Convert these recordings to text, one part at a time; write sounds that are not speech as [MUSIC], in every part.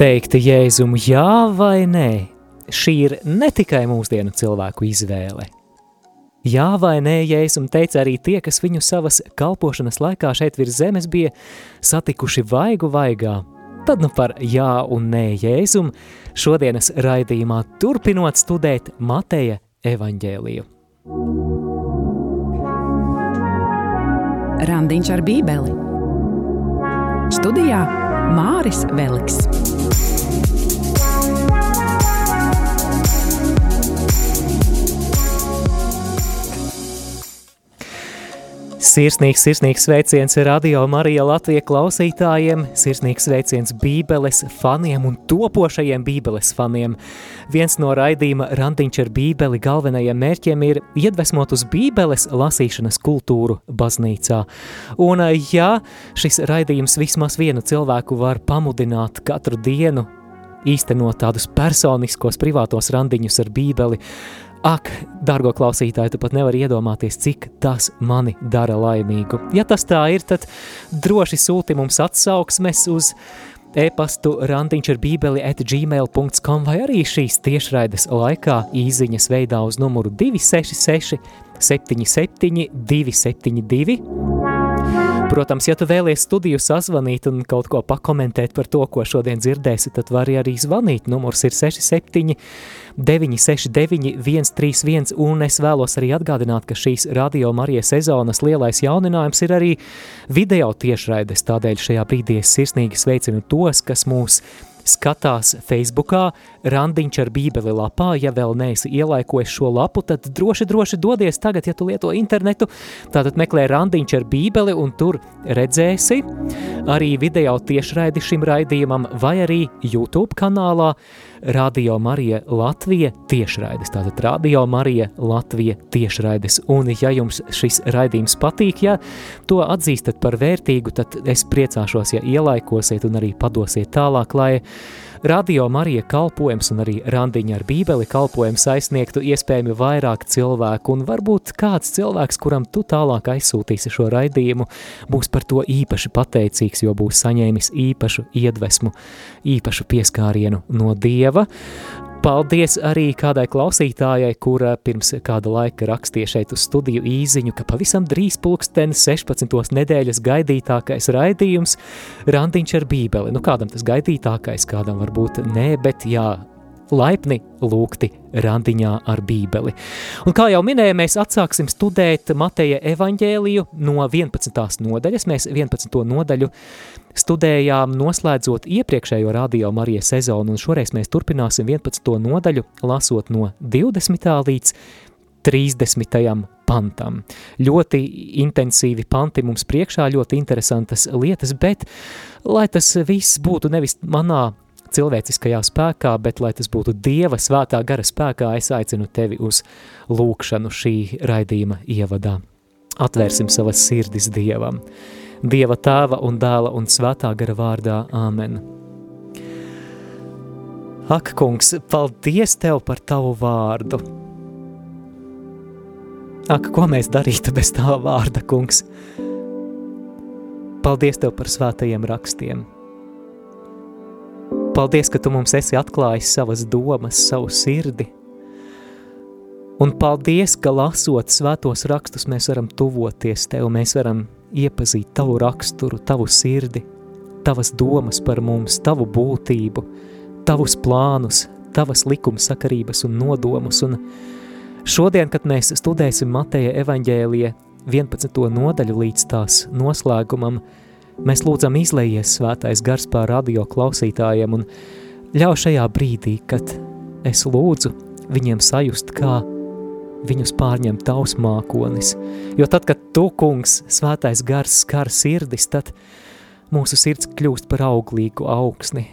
Teikt Jēzum jā vai nē, šī ir ne tikai mūsdienu cilvēku izvēle. Jā vai nē, Jēzum teica arī tie, kas viņu savas kalpošanas laikā šeit virs zemes bija satikuši vaigu vaigā. Tad nu par jā un nē Jēzum šodienas raidījumā turpinot studēt Mateja evaņģēliju. Randiņš ar bībeli Studijā Māris Veliks. Sirsnīgs, sirsnīgs sveiciens Radio Marija Latvija klausītājiem, sirsnīgs sveiciens bībeles faniem un topošajiem bībeles faniem. Viens no raidījuma randiņš ar bībeli galvenajiem mērķiem ir iedvesmot uz bībeles lasīšanas kultūru baznīcā. Un ja šis raidījums vismaz vienu cilvēku var pamudināt katru dienu īstenot tādus personiskos privātos randiņus ar bībeli, Ak, dārgo klausītāji, tu pat nevari iedomāties, cik tas mani dara laimīgu. Ja tas tā ir, tad droši sūti mums atsauksmes uz e-pastu randiņš ar bībeli at gmail.com vai arī šīs tiešraides laikā īziņas veidā uz numuru 266 77 272 Protams, ja tu vēlies studiju sazvanīt un kaut ko pakomentēt par to, ko šodien dzirdēsi, tad vari arī zvanīt. Numurs ir 67 969 131 un es vēlos arī atgādināt, ka šīs radio Marijas sezonas lielais jauninājums ir arī video tiešraides, tādēļ šajā brīdī es sirsnīgi sveicinu tos, kas mūs skatās Facebookā, randiņš ar bībeli lapā, ja vēl neesi ielaikojis šo lapu, tad droši, droši dodies tagad, ja tu lieto internetu, tātad meklē randiņš ar bībeli un tur redzēsi arī video tiešraidi šim raidījumam vai arī YouTube kanālā Radio Marija Latvija tiešraides. Tātad Radio Marija Latvija tiešraides. Un ja jums šis raidījums patīk, ja to atzīstat par vērtīgu, tad es priecāšos, ja ielaikosiet un arī padosiet tālāk, lai Radio Marija kalpojums un arī randiņa ar bībeli kalpojums aizsniegtu iespējami vairāk cilvēku, un varbūt kāds cilvēks, kuram tu tālāk aizsūtīsi šo raidījumu, būs par to īpaši pateicīgs, jo būs saņēmis īpašu iedvesmu, īpašu pieskārienu no Dieva. Paldies arī kādai klausītājai, kura pirms kāda laika rakstīja šeit uz studiju īziņu, ka pavisam drīz pulksten 16. nedēļas gaidītākais raidījums Randiņš ar bībeli. Nu, kādam tas gaidītākais, kādam varbūt nē, bet jā, laipni lūgti randiņā ar bībeli. Un kā jau minēju, mēs atsāksim studēt Mateja evaņģēliju no 11. nodaļas. Mēs 11. nodaļu studējām noslēdzot iepriekšējo radio Marijas sezonu, un šoreiz mēs turpināsim 11. nodaļu, lasot no 20. līdz 30. pantam. Ļoti intensīvi panti mums priekšā, ļoti interesantas lietas, bet lai tas viss būtu nevis manā cilvēciskajā spēkā, bet lai tas būtu Dieva svētā gara spēkā, es aicinu tevi uz lūkšanu šī raidījuma ievadā. Atvērsim savas sirdis Dievam. Dieva tēva un dēla un svētā gara vārdā. Āmen. Ak, kungs, paldies tev par tavu vārdu. Ak, ko mēs darītu bez tava vārda, kungs? Paldies tev par svētajiem rakstiem. Paldies, ka tu mums esi atklājis savas domas, savu sirdi. Un paldies, ka lasot svētos rakstus, mēs varam tuvoties tev, mēs varam iepazīt tavu raksturu, tavu sirdi, tavas domas par mums, tavu būtību, tavus plānus, tavas likumsakarības un nodomus. Un šodien, kad mēs studēsim Mateja evaņģēlija 11. nodaļu līdz tās noslēgumam, Mēs lūdzam izlējies svētais gars pār radio klausītājiem un ļauj šajā brīdī, kad es lūdzu viņiem sajust, kā viņus pārņem tavs mākonis. Jo tad, kad tu, kungs, svētais gars skar sirdis, tad mūsu sirds kļūst par auglīgu augsni.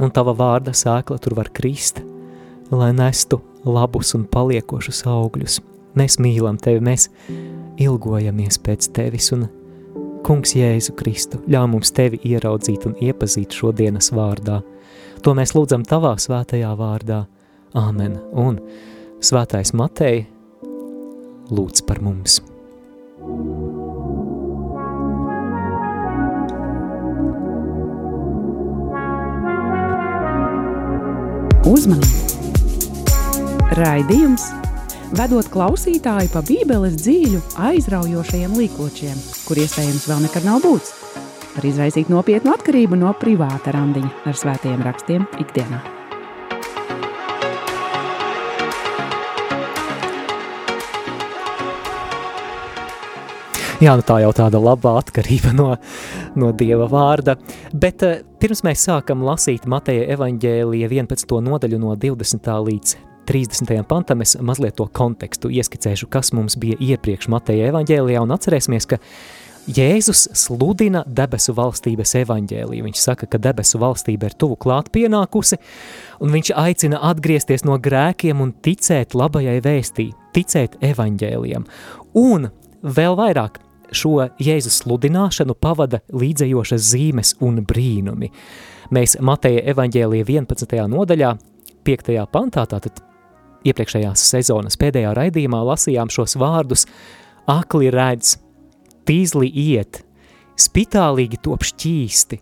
Un tava vārda sēkla tur var krist, lai nestu labus un paliekošus augļus. Mēs mīlam tevi, mēs ilgojamies pēc tevis un Kungs Jēzu Kristu, ļauj mums tevi ieraudzīt un iepazīt šodienas vārdā. To mēs lūdzam tavā svētajā vārdā. Āmen. Un svētais Matei lūdz par mums. Uzmanību! Raidījums vedot klausītāju pa Bībeles dzīļu aizraujošajiem līkločiem, kur iespējams vēl nekad nav būts. Var izraisīt nopietnu atkarību no privāta randiņa ar svētajiem rakstiem ikdienā. Jā, nu tā jau tāda laba atkarība no, no Dieva vārda. Bet uh, pirms mēs sākam lasīt Mateja evaņģēlija 11. nodaļu no 20. līdz 30. pantam, es mazliet to kontekstu ieskicēšu, kas mums bija iepriekš Mateja evaņģēlijā, un atcerēsimies, ka Jēzus sludina debesu valstības evaņģēliju. Viņš saka, ka debesu valstība ir tuvu klāt pienākusi, un viņš aicina atgriezties no grēkiem un ticēt labajai vēstī, ticēt evaņģēlijam. Un vēl vairāk, šo Jēzus sludināšanu pavada līdzējošas zīmes un brīnumi. Mēs Mateja evaņģēlija 11. nodaļā, 5. pantā, tātad iepriekšējās sezonas pēdējā raidījumā lasījām šos vārdus akli redz, tīzli iet, spitālīgi top šķīsti,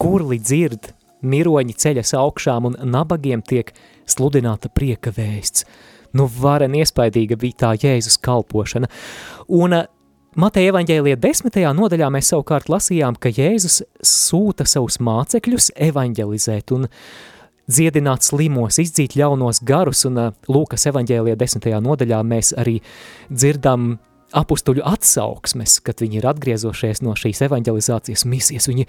kurli dzird, miroņi ceļas augšām un nabagiem tiek sludināta prieka vēsts. Nu, varen iespaidīga bija tā Jēzus kalpošana. Un Mateja evaņģēlija desmitajā nodaļā mēs savukārt lasījām, ka Jēzus sūta savus mācekļus evaņģelizēt un dziedināt slimos, izdzīt ļaunos garus, un Lūkas evaņģēlija desmitajā nodaļā mēs arī dzirdam apustuļu atsauksmes, kad viņi ir atgriezošies no šīs evaņģelizācijas misijas, viņi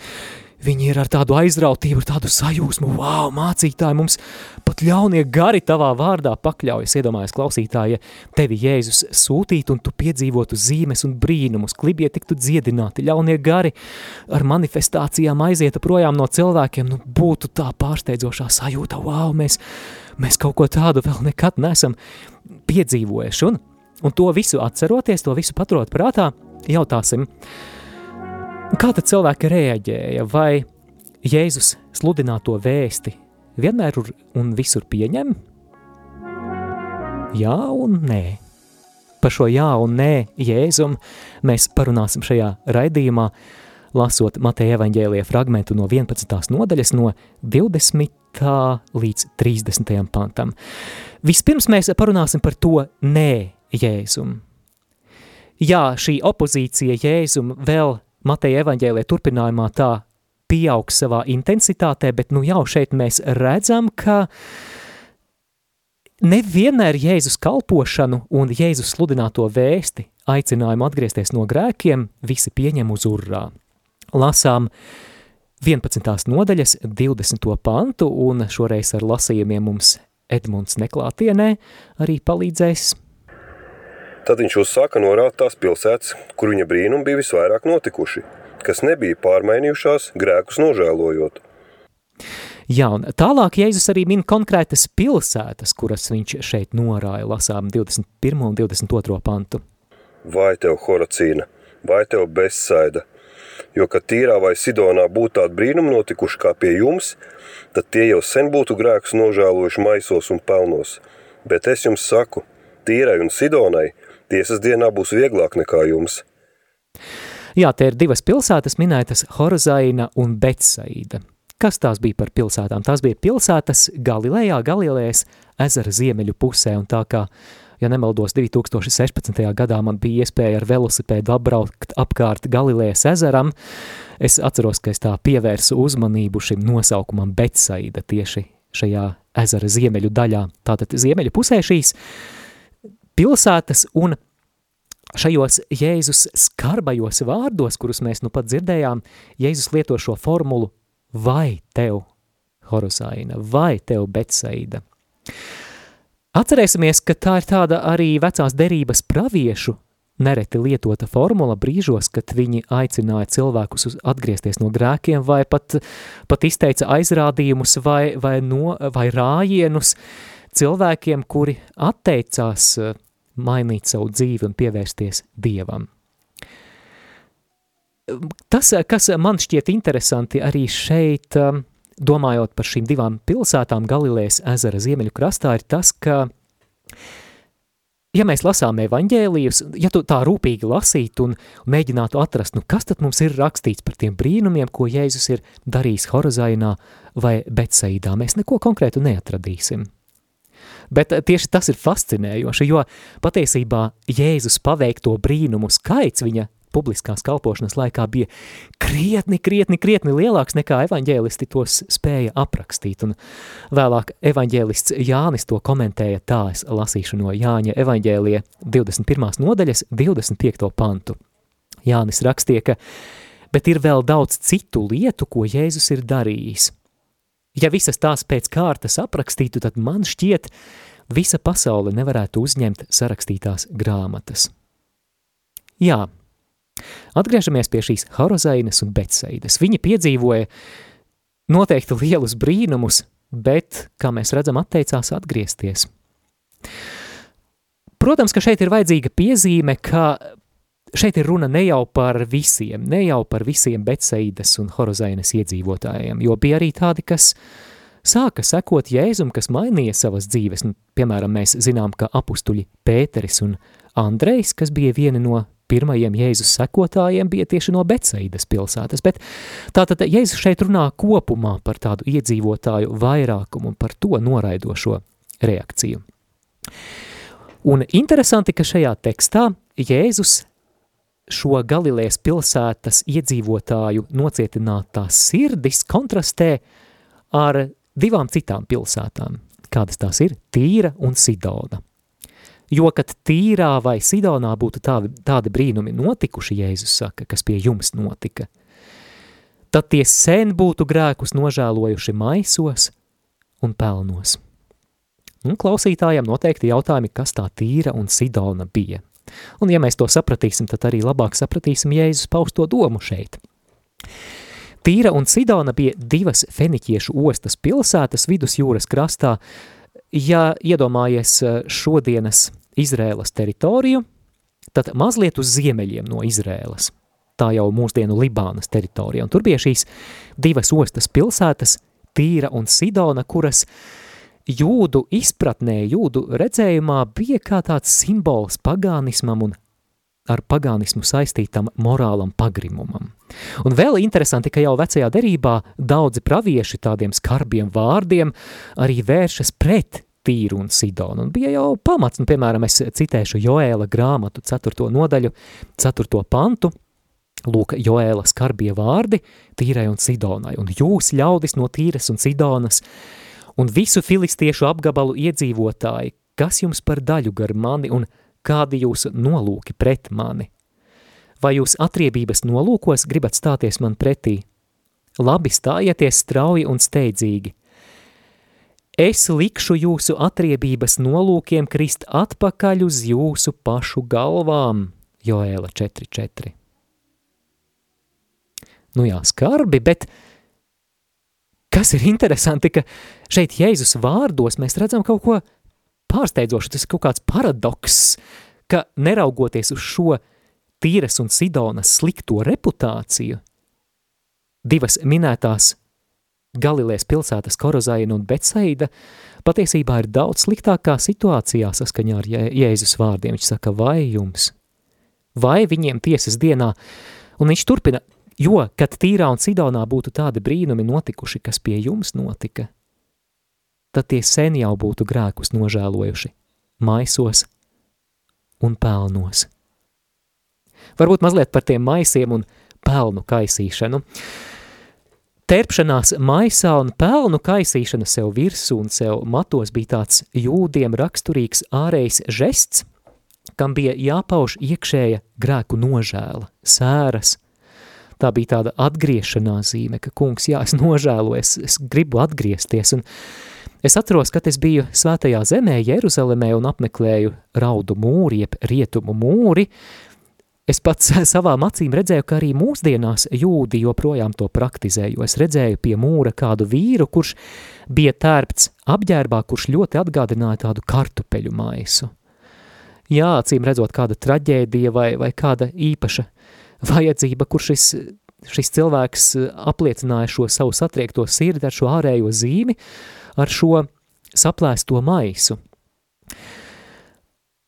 Viņi ir ar tādu aizrautību, ar tādu sajūsmu, wow, mācītāji, mums pat ļaunie gari tavā vārdā pakļaujas. Iedomājies, klausītāji, ja tevi Jēzus sūtītu un tu piedzīvotu zīmes un brīnumus, klibie tiktu dziedināti, ļaunie gari ar manifestācijām aizieta projām no cilvēkiem, nu būtu tā pārsteidzošā sajūta, wow, mēs, mēs kaut ko tādu vēl nekad nesam piedzīvojuši. Un, un to visu atceroties, to visu paturot prātā, jautāsim, Kā tad cilvēki reaģēja? Vai Jēzus sludināto vēsti vienmēr un visur pieņem? Jā un nē. Par šo jā un nē Jēzum mēs parunāsim šajā raidījumā, lasot Mateja evaņģēlija fragmentu no 11. nodaļas no 20. līdz 30. pantam. Vispirms mēs parunāsim par to nē Jēzum. Jā, šī opozīcija Jēzum vēl Mateja evaņģēlē turpinājumā tā pieaug savā intensitātē, bet nu jau šeit mēs redzam, ka nevienmēr Jēzus kalpošanu un Jēzus sludināto vēsti aicinājumu atgriezties no grēkiem visi pieņem uz urrā. Lasām 11. nodaļas 20. pantu, un šoreiz ar lasījumiem mums Edmunds neklātienē arī palīdzēs Tad viņš uzsāka norāt tās pilsētas, kur viņa brīnumi bija visvairāk notikuši, kas nebija pārmainījušās grēkus nožēlojot. Jā, un tālāk Jēzus arī min konkrētas pilsētas, kuras viņš šeit norāja, lasām 21. un 22. pantu. Vai tev, Horacīna, vai tev bezsaida, jo, kad tīrā vai Sidonā būtu tādi brīnumi notikuši kā pie jums, tad tie jau sen būtu grēkus nožēlojuši maisos un pelnos. Bet es jums saku, tīrai un Sidonai – tiesas dienā būs vieglāk nekā jums. Jā, te ir divas pilsētas minētas Horozaina un Betsaida. Kas tās bija par pilsētām? Tās bija pilsētas Galilejā, Galilejas ezera ziemeļu pusē, un tā kā, ja nemaldos, 2016. gadā man bija iespēja ar velosipēdu apbraukt apkārt Galilejas ezeram, es atceros, ka es tā pievērsu uzmanību šim nosaukumam Betsaida tieši šajā ezera ziemeļu daļā. Tātad ziemeļu pusē šīs pilsētas un šajos Jēzus skarbajos vārdos, kurus mēs nu pat dzirdējām, Jēzus lieto šo formulu vai tev, Horosaina, vai tev, Betsaida. Atcerēsimies, ka tā ir tāda arī vecās derības praviešu nereti lietota formula brīžos, kad viņi aicināja cilvēkus uz atgriezties no grēkiem vai pat, pat izteica aizrādījumus vai, vai, no, vai rājienus cilvēkiem, kuri atteicās mainīt savu dzīvi un pievērsties Dievam. Tas, kas man šķiet interesanti arī šeit, um, domājot par šīm divām pilsētām Galilejas ezera ziemeļu krastā, ir tas, ka ja mēs lasām evaņģēlijus, ja tu tā rūpīgi lasītu un mēģinātu atrast, nu kas tad mums ir rakstīts par tiem brīnumiem, ko Jēzus ir darījis Horozainā vai Betsaidā, mēs neko konkrētu neatradīsim. Bet tieši tas ir fascinējoši, jo patiesībā Jēzus paveikto brīnumu skaits viņa publiskās kalpošanas laikā bija krietni, krietni, krietni lielāks nekā evaņģēlisti tos spēja aprakstīt. Un vēlāk evaņģēlists Jānis to komentēja tā, es lasīšu no Jāņa evaņģēlija 21. nodaļas 25. pantu. Jānis rakstīja, ka bet ir vēl daudz citu lietu, ko Jēzus ir darījis. Ja visas tās pēc kārtas aprakstītu, tad man šķiet, visa pasaule nevarētu uzņemt sarakstītās grāmatas. Jā, Atgriežamies pie šīs Horozainas un Betseidas. Viņi piedzīvoja noteikti lielus brīnumus, bet, kā mēs redzam, atteicās atgriezties. Protams, ka šeit ir vajadzīga piezīme, ka šeit ir runa ne jau par visiem, ne jau par visiem Betseidas un Horozainas iedzīvotājiem, jo bija arī tādi, kas sāka sekot Jēzum, kas mainīja savas dzīves. Nu, piemēram, mēs zinām, ka apustuļi Pēteris un Andrejs, kas bija vieni no pirmajiem Jēzus sekotājiem bija tieši no Beceidas pilsētas, bet tātad Jēzus šeit runā kopumā par tādu iedzīvotāju vairākumu un par to noraidošo reakciju. Un interesanti, ka šajā tekstā Jēzus šo Galilējas pilsētas iedzīvotāju nocietinātās sirdis kontrastē ar divām citām pilsētām, kādas tās ir Tīra un Sidona. Jo, kad tīrā vai Sidonā būtu tādi, tādi brīnumi notikuši, Jēzus saka, kas pie jums notika, tad tie sen būtu grēkus nožēlojuši maisos un pelnos. Un klausītājiem noteikti jautājumi, kas tā tīra un Sidona bija. Un ja mēs to sapratīsim, tad arī labāk sapratīsim Jēzus pausto domu šeit. Tīra un Sidona bija divas feniķiešu ostas pilsētas vidusjūras krastā, Ja iedomājies eh, šodienas Izrēlas teritoriju, tad mazliet uz ziemeļiem no Izrēlas, tā jau mūsdienu Libānas teritorija, un tur bija šīs divas ostas pilsētas, Tīra un Sidona, kuras jūdu izpratnē, jūdu redzējumā bija kā tāds simbols pagānismam un ar pagānismu saistītam morālam pagrimumam. Un vēl interesanti, ka jau vecajā derībā daudzi pravieši tādiem skarbiem vārdiem arī vēršas pret Tīru un Sidonu. Un bija jau pamats, un, piemēram, es citēšu Joēla grāmatu 4. nodaļu, 4. pantu, Lūk, Joēla skarbie vārdi Tīrai un Sidonai, un jūs ļaudis no Tīras un Sidonas, un visu filistiešu apgabalu iedzīvotāji, kas jums par daļu gar mani un kādi jūsu nolūki pret mani? Vai jūs atriebības nolūkos gribat stāties man pretī? Labi stājieties strauji un steidzīgi. Es likšu jūsu atriebības nolūkiem krist atpakaļ uz jūsu pašu galvām, Joēla 4.4. Nu jā, skarbi, bet kas ir interesanti, ka šeit Jēzus vārdos mēs redzam kaut ko pārsteidzoši, tas ir kaut kāds paradoks, ka neraugoties uz šo Tīras un Sidonas slikto reputāciju, divas minētās Galilēs pilsētas Korozaina un Betsaida patiesībā ir daudz sliktākā situācijā saskaņā ar Jēzus vārdiem. Viņš saka, vai jums, vai viņiem tiesas dienā, un viņš turpina, jo, kad Tīrā un Sidonā būtu tādi brīnumi notikuši, kas pie jums notika, tad tie sen jau būtu grēkus nožēlojuši, maisos un pelnos. Varbūt mazliet par tiem maisiem un pelnu kaisīšanu. Terpšanās maisā un pelnu kaisīšana sev virsū un sev matos bija tāds jūdiem raksturīgs ārējs žests, kam bija jāpauž iekšēja grēku nožēla, sēras. Tā bija tāda atgriešanās zīme, ka kungs, jā, es nožēloju, es, es gribu atgriezties, un Es atceros, kad es biju svētajā zemē, Jeruzalemē un apmeklēju raudu mūri, jeb rietumu mūri, Es pats [LAUGHS] savām acīm redzēju, ka arī mūsdienās jūdi joprojām to praktizē, jo es redzēju pie mūra kādu vīru, kurš bija tērpts apģērbā, kurš ļoti atgādināja tādu kartupeļu maisu. Jā, acīm redzot kāda traģēdija vai, vai kāda īpaša vajadzība, kur šis, šis cilvēks apliecināja šo savu satriekto sirdi ar šo ārējo zīmi, ar šo saplēsto maisu.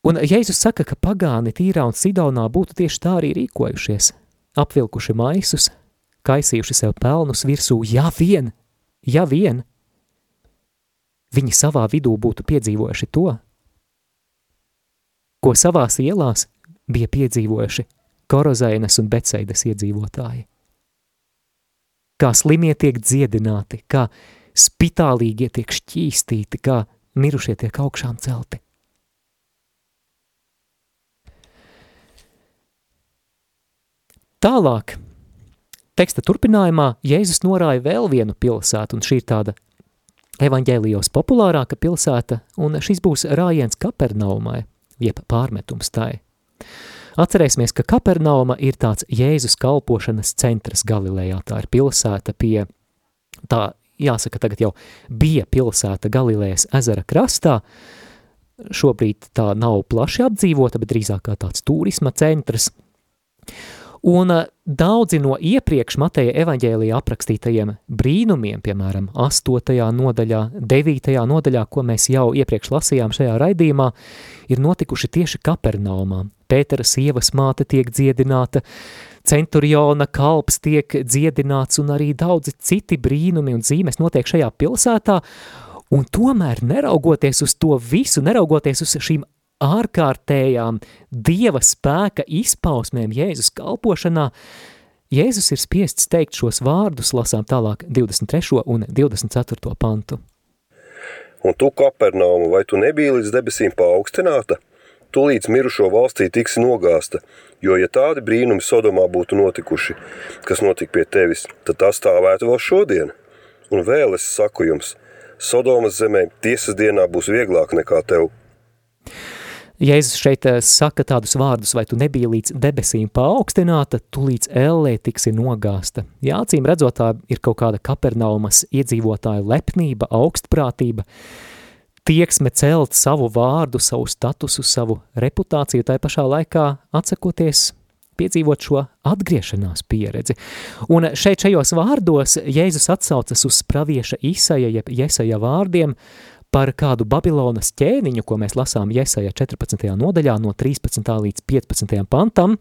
Un Jēzus saka, ka pagāni Tīrā un Sidonā būtu tieši tā arī rīkojušies, apvilkuši maisus, kaisījuši sev pelnus virsū, ja vien, ja vien, viņi savā vidū būtu piedzīvojuši to, ko savās ielās bija piedzīvojuši Korozainas un Beceidas iedzīvotāji. Kā slimie tiek dziedināti, kā spitālīgie tiek šķīstīti, kā mirušie tiek augšām celti. Tālāk, teksta turpinājumā, Jēzus norāja vēl vienu pilsētu, un šī ir tāda evaņģēlijos populārāka pilsēta, un šis būs rājiens Kapernaumai, jeb pārmetums tai. Atcerēsimies, ka Kapernauma ir tāds Jēzus kalpošanas centrs Galilejā, tā ir pilsēta pie, tā jāsaka tagad jau bija pilsēta Galilejas ezera krastā, šobrīd tā nav plaši apdzīvota, bet drīzāk kā tāds turisma centrs, Un eh, daudzi no iepriekš Mateja evaņģēlijā aprakstītajiem brīnumiem, piemēram, 8. nodaļā, 9. nodaļā, ko mēs jau iepriekš lasījām šajā raidījumā, ir notikuši tieši Kapernaumā. Pētera sievas māte tiek dziedināta, centuriona kalps tiek dziedināts un arī daudzi citi brīnumi un zīmes notiek šajā pilsētā, un tomēr neraugoties uz to visu, neraugoties uz šīm ārkārtējām dieva spēka izpausmēm Jēzus kalpošanā, Jēzus ir spiests teikt šos vārdus, lasām tālāk 23. un 24. pantu. Un tu, Kapernauma, vai tu nebija līdz debesīm paaugstināta? Tu līdz mirušo valstī tiksi nogāsta, jo ja tādi brīnumi Sodomā būtu notikuši, kas notika pie tevis, tad tas stāvētu vēl šodien. Un vēl es saku jums, Sodomas zemē tiesas dienā būs vieglāk nekā tev. Jēzus šeit eh, saka tādus vārdus, vai tu nebija līdz debesīm paaugstināta, tu līdz ellē tiksi nogāsta. Jā, acīm redzot, tā ir kaut kāda kapernaumas iedzīvotāja lepnība, augstprātība, tieksme celt savu vārdu, savu statusu, savu reputāciju, tai pašā laikā atsakoties piedzīvot šo atgriešanās pieredzi. Un šeit šajos vārdos Jēzus atsaucas uz pravieša Isaja, jeb Jesaja vārdiem, par kādu Babilonas ķēniņu, ko mēs lasām Jesaja 14. nodaļā no 13. līdz 15. pantam,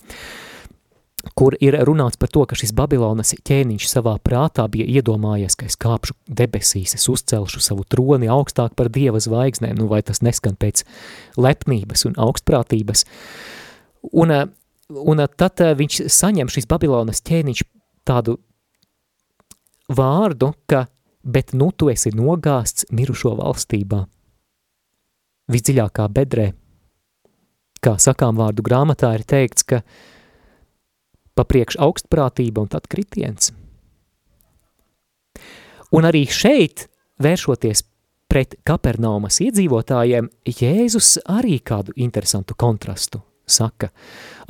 kur ir runāts par to, ka šis Babilonas ķēniņš savā prātā bija iedomājies, ka es kāpšu debesīs, es uzcelšu savu troni augstāk par dieva zvaigznēm, nu vai tas neskan pēc lepnības un augstprātības. Un, un tad viņš saņem šis Babilonas ķēniņš tādu vārdu, ka bet nu tu esi nogāsts mirušo valstībā. Visdziļākā bedrē, kā sakām vārdu grāmatā, ir teikts, ka papriekš augstprātība un tad kritiens. Un arī šeit, vēršoties pret Kapernaumas iedzīvotājiem, Jēzus arī kādu interesantu kontrastu saka.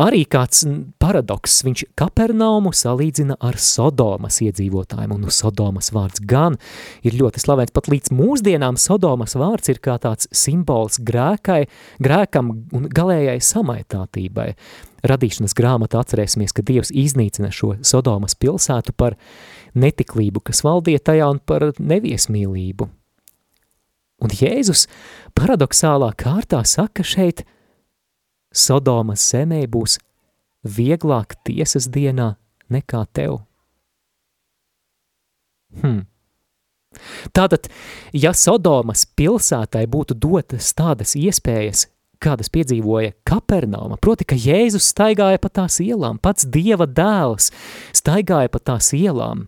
Arī kāds paradoks, viņš Kapernaumu salīdzina ar Sodomas iedzīvotājiem, un Sodomas vārds gan ir ļoti slavens, pat līdz mūsdienām Sodomas vārds ir kā tāds simbols grēkai, grēkam un galējai samaitātībai. Radīšanas grāmatā atcerēsimies, ka Dievs iznīcina šo Sodomas pilsētu par netiklību, kas valdīja tajā un par neviesmīlību. Un Jēzus paradoxālā kārtā saka šeit – Sodomas zemē būs vieglāk tiesas dienā nekā tev. Hmm. Tātad, ja Sodomas pilsētai būtu dotas tādas iespējas, kādas piedzīvoja Kapernauma, proti, ka Jēzus staigāja pa tās ielām, pats Dieva dēls staigāja pa tās ielām,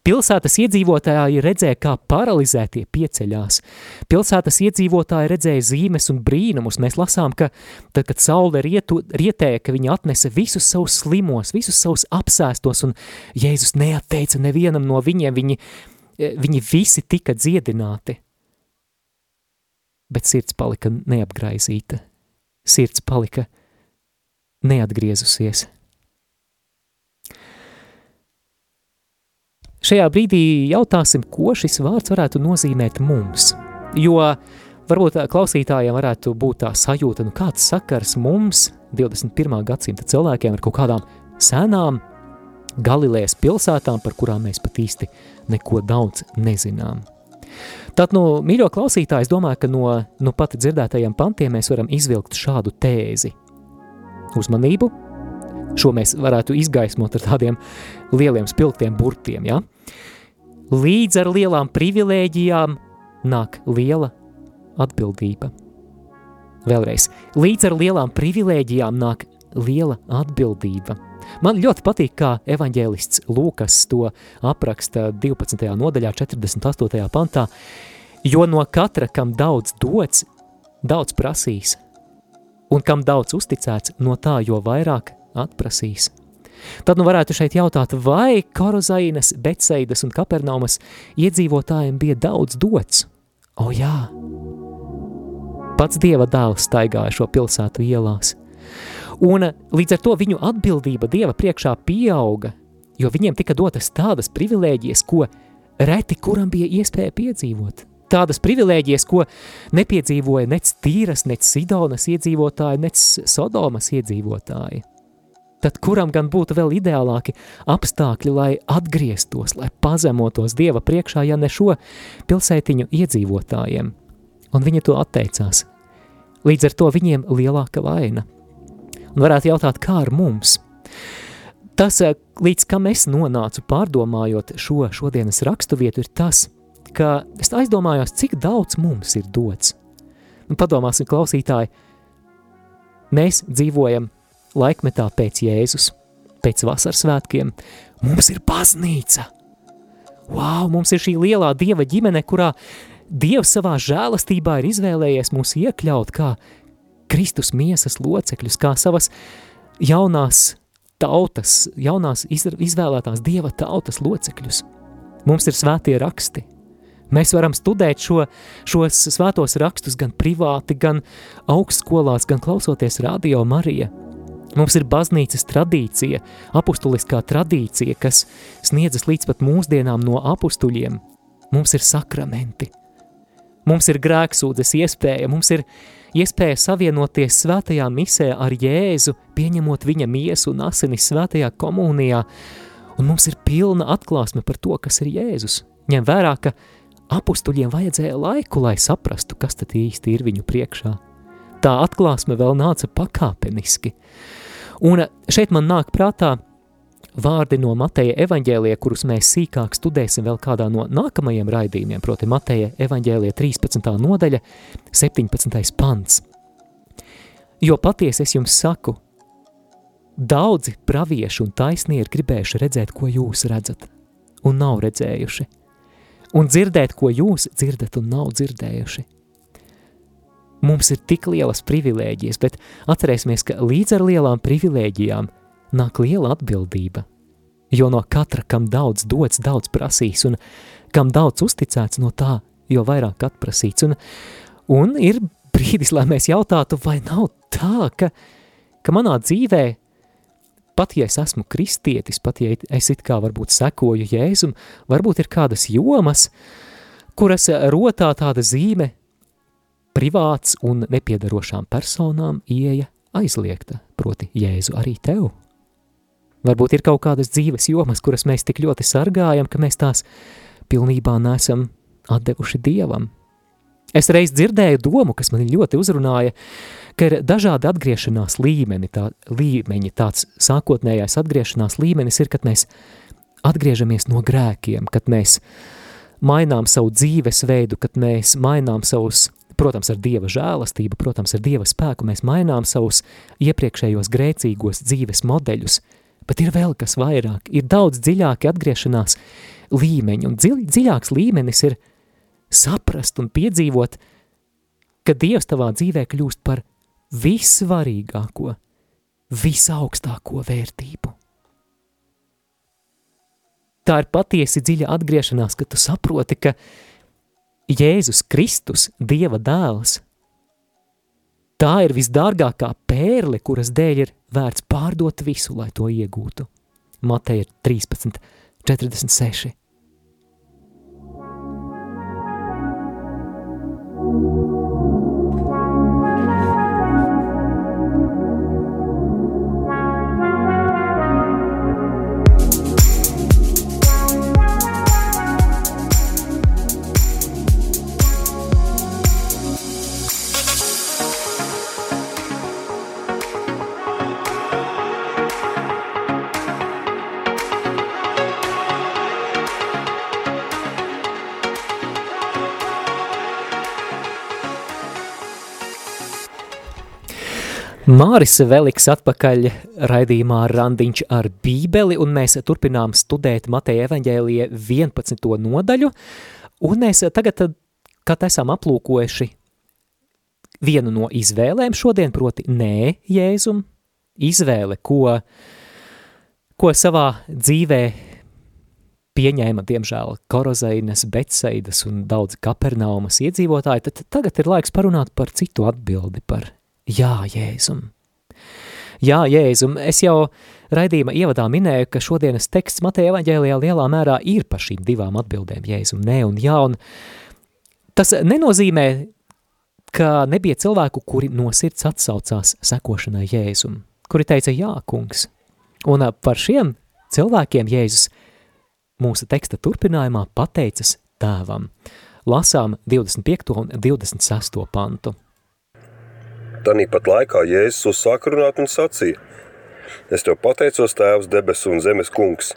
Pilsētas iedzīvotāji redzēja, kā paralizētie pieceļās. Pilsētas iedzīvotāji redzēja zīmes un brīnumus. Mēs lasām, ka tad, kad saule rietu, rietēja, ka viņa atnesa visus savus slimos, visus savus apsēstos, un Jēzus neatteica nevienam no viņiem, viņi, viņi visi tika dziedināti. Bet sirds palika neapgraizīta. Sirds palika neatgriezusies. Šajā brīdī jautāsim, ko šis vārds varētu nozīmēt mums, jo varbūt klausītājiem varētu būt tā sajūta, nu kāds sakars mums, 21. gadsimta cilvēkiem ar kaut kādām senām Galilejas pilsētām, par kurām mēs pat īsti neko daudz nezinām. Tad, nu, mīļo klausītāji, es domāju, ka no nu pat dzirdētajiem pantiem mēs varam izvilkt šādu tēzi. Uzmanību, šo mēs varētu izgaismot ar tādiem lieliem spilgtiem burtiem, ja? Līdz ar lielām privilēģijām nāk liela atbildība. Vēlreiz, līdz ar lielām privilēģijām nāk liela atbildība. Man ļoti patīk, kā evaņģēlists Lūkas to apraksta 12. nodaļā, 48. pantā, jo no katra, kam daudz dots, daudz prasīs, un kam daudz uzticēts, no tā jo vairāk atprasīs. Tad nu varētu šeit jautāt, vai Korozainas, Betseidas un Kapernaumas iedzīvotājiem bija daudz dots? O jā! Pats Dieva dēls staigāja šo pilsētu ielās. Un līdz ar to viņu atbildība Dieva priekšā pieauga, jo viņiem tika dotas tādas privilēģijas, ko reti kuram bija iespēja piedzīvot. Tādas privilēģijas, ko nepiedzīvoja nec Tīras, nec Sidonas iedzīvotāji, nec Sodomas iedzīvotāji tad kuram gan būtu vēl ideālāki apstākļi, lai atgrieztos, lai pazemotos Dieva priekšā, ja ne šo pilsētiņu iedzīvotājiem? Un viņi to atteicās. Līdz ar to viņiem lielāka vaina. Un varētu jautāt, kā ar mums? Tas, eh, līdz kam es nonācu pārdomājot šo šodienas rakstu vietu, ir tas, ka es aizdomājos, cik daudz mums ir dots. Un padomāsim, klausītāji, mēs dzīvojam laikmetā pēc Jēzus, pēc vasaras svētkiem, mums ir baznīca. Wow, mums ir šī lielā dieva ģimene, kurā Dievs savā žēlastībā ir izvēlējies mūs iekļaut kā Kristus miesas locekļus, kā savas jaunās tautas, jaunās izvēlētās dieva tautas locekļus. Mums ir svētie raksti. Mēs varam studēt šo, šos svētos rakstus gan privāti, gan augstskolās, gan klausoties radio Marija – Mums ir baznīcas tradīcija, apustuliskā tradīcija, kas sniedzas līdz pat mūsdienām no apustuļiem. Mums ir sakramenti. Mums ir grēksūdzes iespēja, mums ir iespēja savienoties svētajā misē ar Jēzu, pieņemot viņa miesu un asinis svētajā komunijā, un mums ir pilna atklāsme par to, kas ir Jēzus. Ņem vērā, ka apustuļiem vajadzēja laiku, lai saprastu, kas tad īsti ir viņu priekšā. Tā atklāsme vēl nāca pakāpeniski – Un šeit man nāk prātā vārdi no Mateja evaņģēlija, kurus mēs sīkāk studēsim vēl kādā no nākamajiem raidījumiem, proti Mateja evaņģēlija 13. nodaļa, 17. pants. Jo patiesi es jums saku, daudzi pravieši un taisnie ir gribējuši redzēt, ko jūs redzat, un nav redzējuši, un dzirdēt, ko jūs dzirdat un nav dzirdējuši – Mums ir tik lielas privilēģijas, bet atcerēsimies, ka līdz ar lielām privilēģijām nāk liela atbildība. Jo no katra, kam daudz dots, daudz prasīs, un kam daudz uzticēts no tā, jo vairāk atprasīts. Un, un ir brīdis, lai mēs jautātu, vai nav tā, ka, ka manā dzīvē, pat ja es esmu kristietis, pat ja es it kā varbūt sekoju Jēzum, varbūt ir kādas jomas, kuras rotā tāda zīme privāts un nepiedarošām personām ieja aizliegta, proti Jēzu arī tev. Varbūt ir kaut kādas dzīves jomas, kuras mēs tik ļoti sargājam, ka mēs tās pilnībā nesam atdevuši Dievam. Es reiz dzirdēju domu, kas man ļoti uzrunāja, ka ir dažādi atgriešanās līmeni, tā, līmeņi, tāds sākotnējais atgriešanās līmenis ir, kad mēs atgriežamies no grēkiem, kad mēs mainām savu dzīvesveidu, kad mēs mainām savus Protams, ar Dieva žēlastību, protams, ar Dieva spēku mēs mainām savus iepriekšējos grēcīgos dzīves modeļus, bet ir vēl kas vairāk, ir daudz dziļāki atgriešanās līmeņi, un dziļ, dziļāks līmenis ir saprast un piedzīvot, ka Dievs tavā dzīvē kļūst par vissvarīgāko, visaugstāko vērtību. Tā ir patiesi dziļa atgriešanās, ka tu saproti, ka Jēzus Kristus, Dieva dēls, tā ir visdārgākā pērle, kuras dēļ ir vērts pārdot visu, lai to iegūtu. Mateja 13, 46. Māris Veliks atpakaļ raidījumā Randiņš ar bībeli, un mēs turpinām studēt Mateja evaņģēlija 11. nodaļu, un mēs tagad, kad esam aplūkojuši vienu no izvēlēm šodien, proti nē Jēzum, izvēle, ko, ko savā dzīvē pieņēma, diemžēl, Korozainas, Betseidas un daudz Kapernaumas iedzīvotāji, tad tagad ir laiks parunāt par citu atbildi, par Jā, Jēzum. Jā, Jēzum, es jau raidījuma ievadā minēju, ka šodienas teksts Mateja evaņģēlijā lielā mērā ir par šīm divām atbildēm, Jēzum, nē un jā, un tas nenozīmē, ka nebija cilvēku, kuri no sirds atsaucās sekošanai Jēzum, kuri teica jā, kungs. Un par šiem cilvēkiem Jēzus mūsu teksta turpinājumā pateicas tēvam. Lasām 25. un 26. pantu. Tanīpat laikā Jēzus uzsāka runāt un sacīja: Es tev pateicos, Tēvs, debesu un zemes kungs,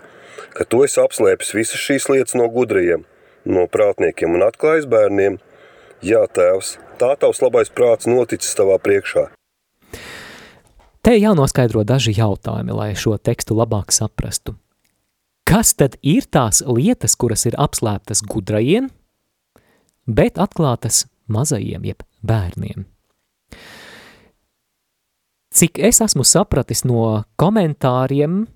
ka tu esi apslēpis visas šīs lietas no gudriem, no prātniekiem un atklājis bērniem. Jā, Tēvs, tā tavs labais prāts noticis tavā priekšā. Te jānoskaidro daži jautājumi, lai šo tekstu labāk saprastu. Kas tad ir tās lietas, kuras ir apslēptas gudrajiem, bet atklātas mazajiem, jeb bērniem? Cik es esmu sapratis no komentāriem,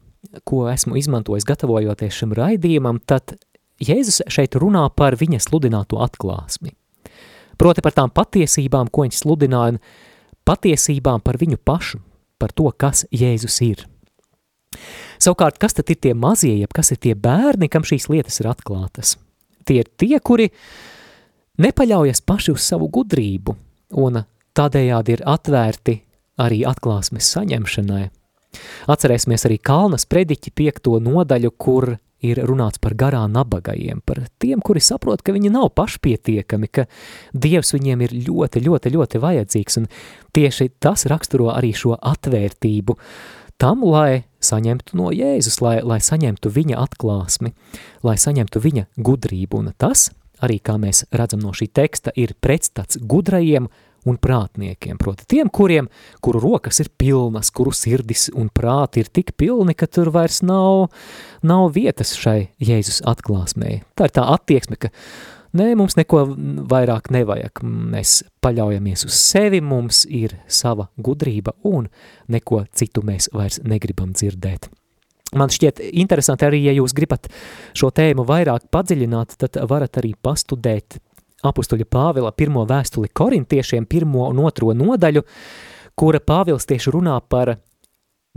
ko esmu izmantojis gatavojoties šim raidījumam, tad Jēzus šeit runā par viņa sludināto atklāsmi. Proti par tām patiesībām, ko viņš sludināja, patiesībām par viņu pašu, par to, kas Jēzus ir. Savukārt, kas tad ir tie mazie, jeb kas ir tie bērni, kam šīs lietas ir atklātas? Tie ir tie, kuri nepaļaujas paši uz savu gudrību un tādējādi ir atvērti arī atklāsmes saņemšanai. Atcerēsimies arī Kalnas prediķi piekto nodaļu, kur ir runāts par garā nabagajiem, par tiem, kuri saprot, ka viņi nav pašpietiekami, ka Dievs viņiem ir ļoti, ļoti, ļoti vajadzīgs, un tieši tas raksturo arī šo atvērtību tam, lai saņemtu no Jēzus, lai, lai saņemtu viņa atklāsmi, lai saņemtu viņa gudrību, un tas, arī kā mēs redzam no šī teksta, ir pretstats gudrajiem, un prātniekiem, proti tiem, kuriem, kuru rokas ir pilnas, kuru sirdis un prāti ir tik pilni, ka tur vairs nav, nav vietas šai Jēzus atklāsmei. Tā ir tā attieksme, ka nē, mums neko vairāk nevajag, mēs paļaujamies uz sevi, mums ir sava gudrība un neko citu mēs vairs negribam dzirdēt. Man šķiet interesanti arī, ja jūs gribat šo tēmu vairāk padziļināt, tad varat arī pastudēt apustuļa Pāvila pirmo vēstuli korintiešiem, pirmo un otro nodaļu, kura Pāvils tieši runā par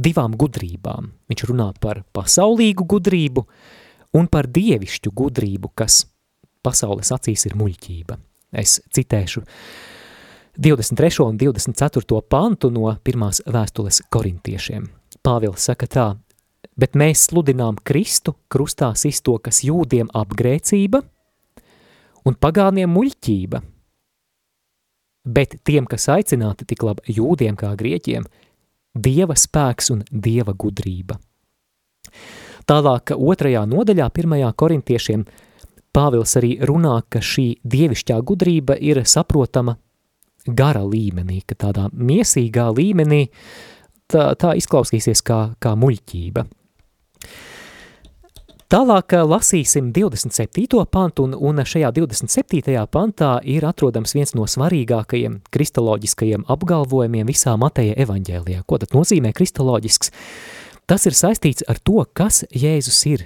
divām gudrībām. Viņš runā par pasaulīgu gudrību un par dievišķu gudrību, kas pasaules acīs ir muļķība. Es citēšu 23. un 24. pantu no pirmās vēstules korintiešiem. Pāvils saka tā, bet mēs sludinām Kristu krustā sisto, kas jūdiem apgrēcība – un pagāniem muļķība. Bet tiem, kas aicināti tik labi jūdiem kā grieķiem, dieva spēks un dieva gudrība. Tālāk otrajā nodaļā, pirmajā korintiešiem, Pāvils arī runā, ka šī dievišķā gudrība ir saprotama gara līmenī, ka tādā miesīgā līmenī tā, tā izklausīsies kā, kā muļķība. Tālāk eh, lasīsim 27. pantu, un, un šajā 27. pantā ir atrodams viens no svarīgākajiem kristoloģiskajiem apgalvojumiem visā Mateja evaņģēlijā. Ko tad nozīmē kristoloģisks? Tas ir saistīts ar to, kas Jēzus ir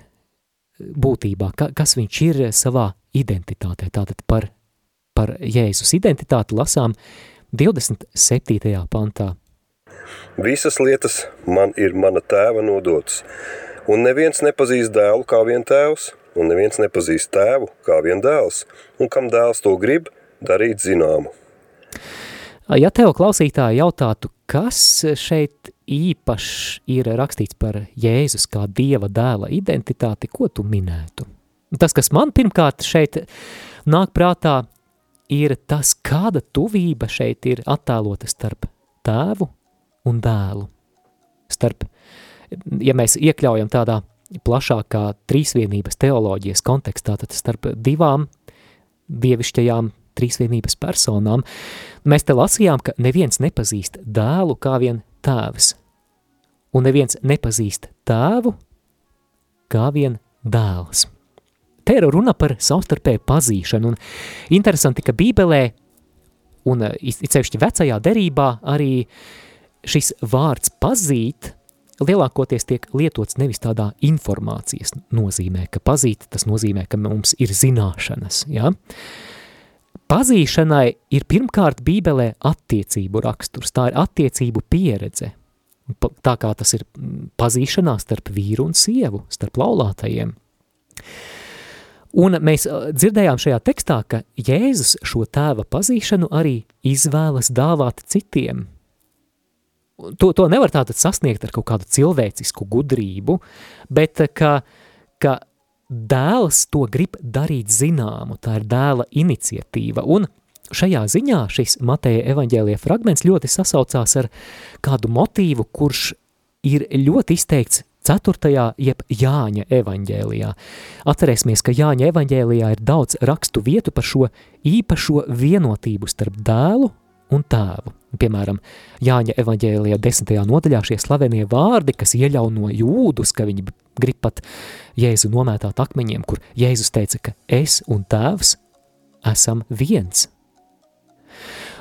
būtībā, ka, kas viņš ir savā identitātē. Tātad par, par Jēzus identitāti lasām 27. pantā. Visas lietas man ir mana tēva nodotas – Un neviens nepazīst dēlu kā vien tēvs, un neviens nepazīst tēvu kā vien dēls, un kam dēls to grib, darīt zināmu. Ja tev klausītāji jautātu, kas šeit īpaši ir rakstīts par Jēzus kā Dieva dēla identitāti, ko tu minētu? Tas, kas man pirmkārt šeit nāk prātā, ir tas, kāda tuvība šeit ir attēlota starp tēvu un dēlu, starp ja mēs iekļaujam tādā plašākā trīsvienības teoloģijas kontekstā, tad starp divām dievišķajām trīsvienības personām. Mēs te lasījām, ka neviens nepazīst dēlu kā vien tēvs, un neviens nepazīst tēvu kā vien dēls. Te ir runa par savstarpēju pazīšanu, un interesanti, ka Bībelē, un izcevišķi vecajā derībā, arī šis vārds pazīt lielākoties tiek lietots nevis tādā informācijas nozīmē, ka pazīt, tas nozīmē, ka mums ir zināšanas, ja? Pazīšanai ir pirmkārt bībelē attiecību raksturs, tā ir attiecību pieredze, tā kā tas ir pazīšanās starp vīru un sievu, starp laulātajiem. Un mēs dzirdējām šajā tekstā, ka Jēzus šo tēva pazīšanu arī izvēlas dāvāt citiem. To, to nevar tātad sasniegt ar kaut kādu cilvēcisku gudrību, bet ka, ka dēls to grib darīt zināmu, tā ir dēla iniciatīva, un šajā ziņā šis Mateja evaņģēlija fragments ļoti sasaucās ar kādu motīvu, kurš ir ļoti izteikts 4. jeb Jāņa evaņģēlijā. Atcerēsimies, ka Jāņa evaņģēlijā ir daudz rakstu vietu par šo īpašo vienotību starp dēlu un tēvu. Piemēram, Jāņa evaņģēlijā desmitajā nodaļā šie slavenie vārdi, kas iejauno jūdus, ka viņi grib pat Jēzu nomētāt akmeņiem, kur Jēzus teica, ka es un tēvs esam viens.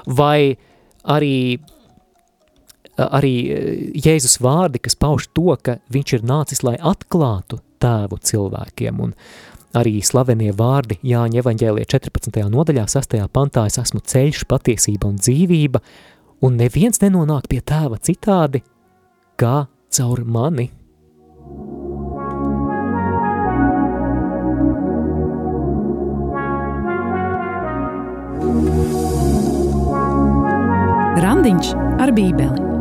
Vai arī, arī Jēzus vārdi, kas pauž to, ka viņš ir nācis, lai atklātu tēvu cilvēkiem, un Arī slavenie vārdi Jāņa evaņģēlie 14. nodaļā 6. pantā es esmu ceļš, patiesība un dzīvība, un neviens nenonāk pie tēva citādi, kā caur mani. Randiņš ar bībeli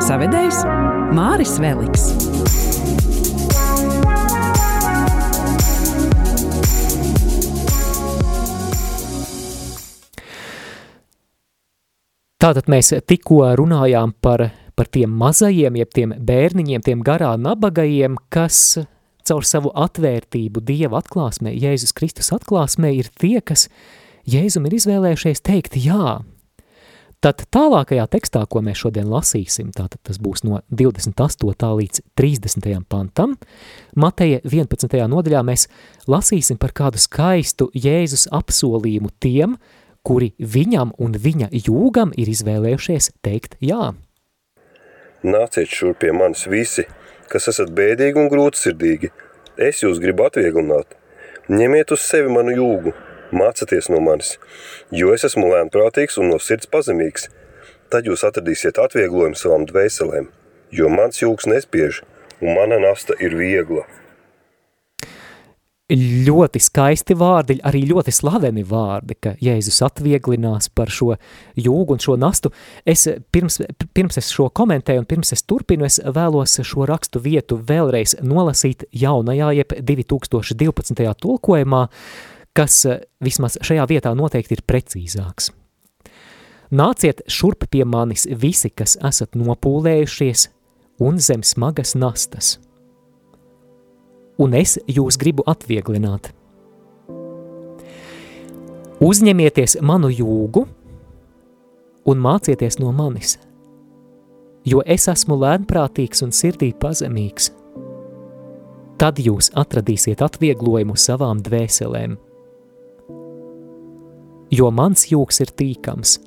Savedējs Māris Veliks. Tātad mēs tikko runājām par, par tiem mazajiem, jeb tiem bērniņiem, tiem garā nabagajiem, kas caur savu atvērtību Dieva atklāsmē, Jēzus Kristus atklāsmē, ir tie, kas Jēzum ir izvēlējušies teikt jā. Tad tālākajā tekstā, ko mēs šodien lasīsim, tātad tas būs no 28. līdz 30. pantam, Mateja 11. nodaļā mēs lasīsim par kādu skaistu Jēzus apsolījumu tiem, kuri viņam un viņa jūgam ir izvēlējušies teikt jā. Nāciet šur pie manis visi, kas esat bēdīgi un grūtsirdīgi. Es jūs gribu atvieglināt. Ņemiet uz sevi manu jūgu, mācieties no manis, jo es esmu lēnprātīgs un no sirds pazemīgs. Tad jūs atradīsiet atvieglojumu savām dvēselēm, jo mans jūgs nespiež un mana nasta ir viegla ļoti skaisti vārdi, arī ļoti slaveni vārdi, ka Jēzus atvieglinās par šo jūgu un šo nastu. Es pirms, pirms es šo komentēju un pirms es turpinu, es vēlos šo rakstu vietu vēlreiz nolasīt jaunajā, jeb 2012. tulkojumā, kas vismaz šajā vietā noteikti ir precīzāks. Nāciet šurp pie manis visi, kas esat nopūlējušies un zem smagas nastas – un es jūs gribu atvieglināt. Uzņemieties manu jūgu un mācieties no manis, jo es esmu lēnprātīgs un sirdī pazemīgs. Tad jūs atradīsiet atvieglojumu savām dvēselēm, jo mans jūgs ir tīkams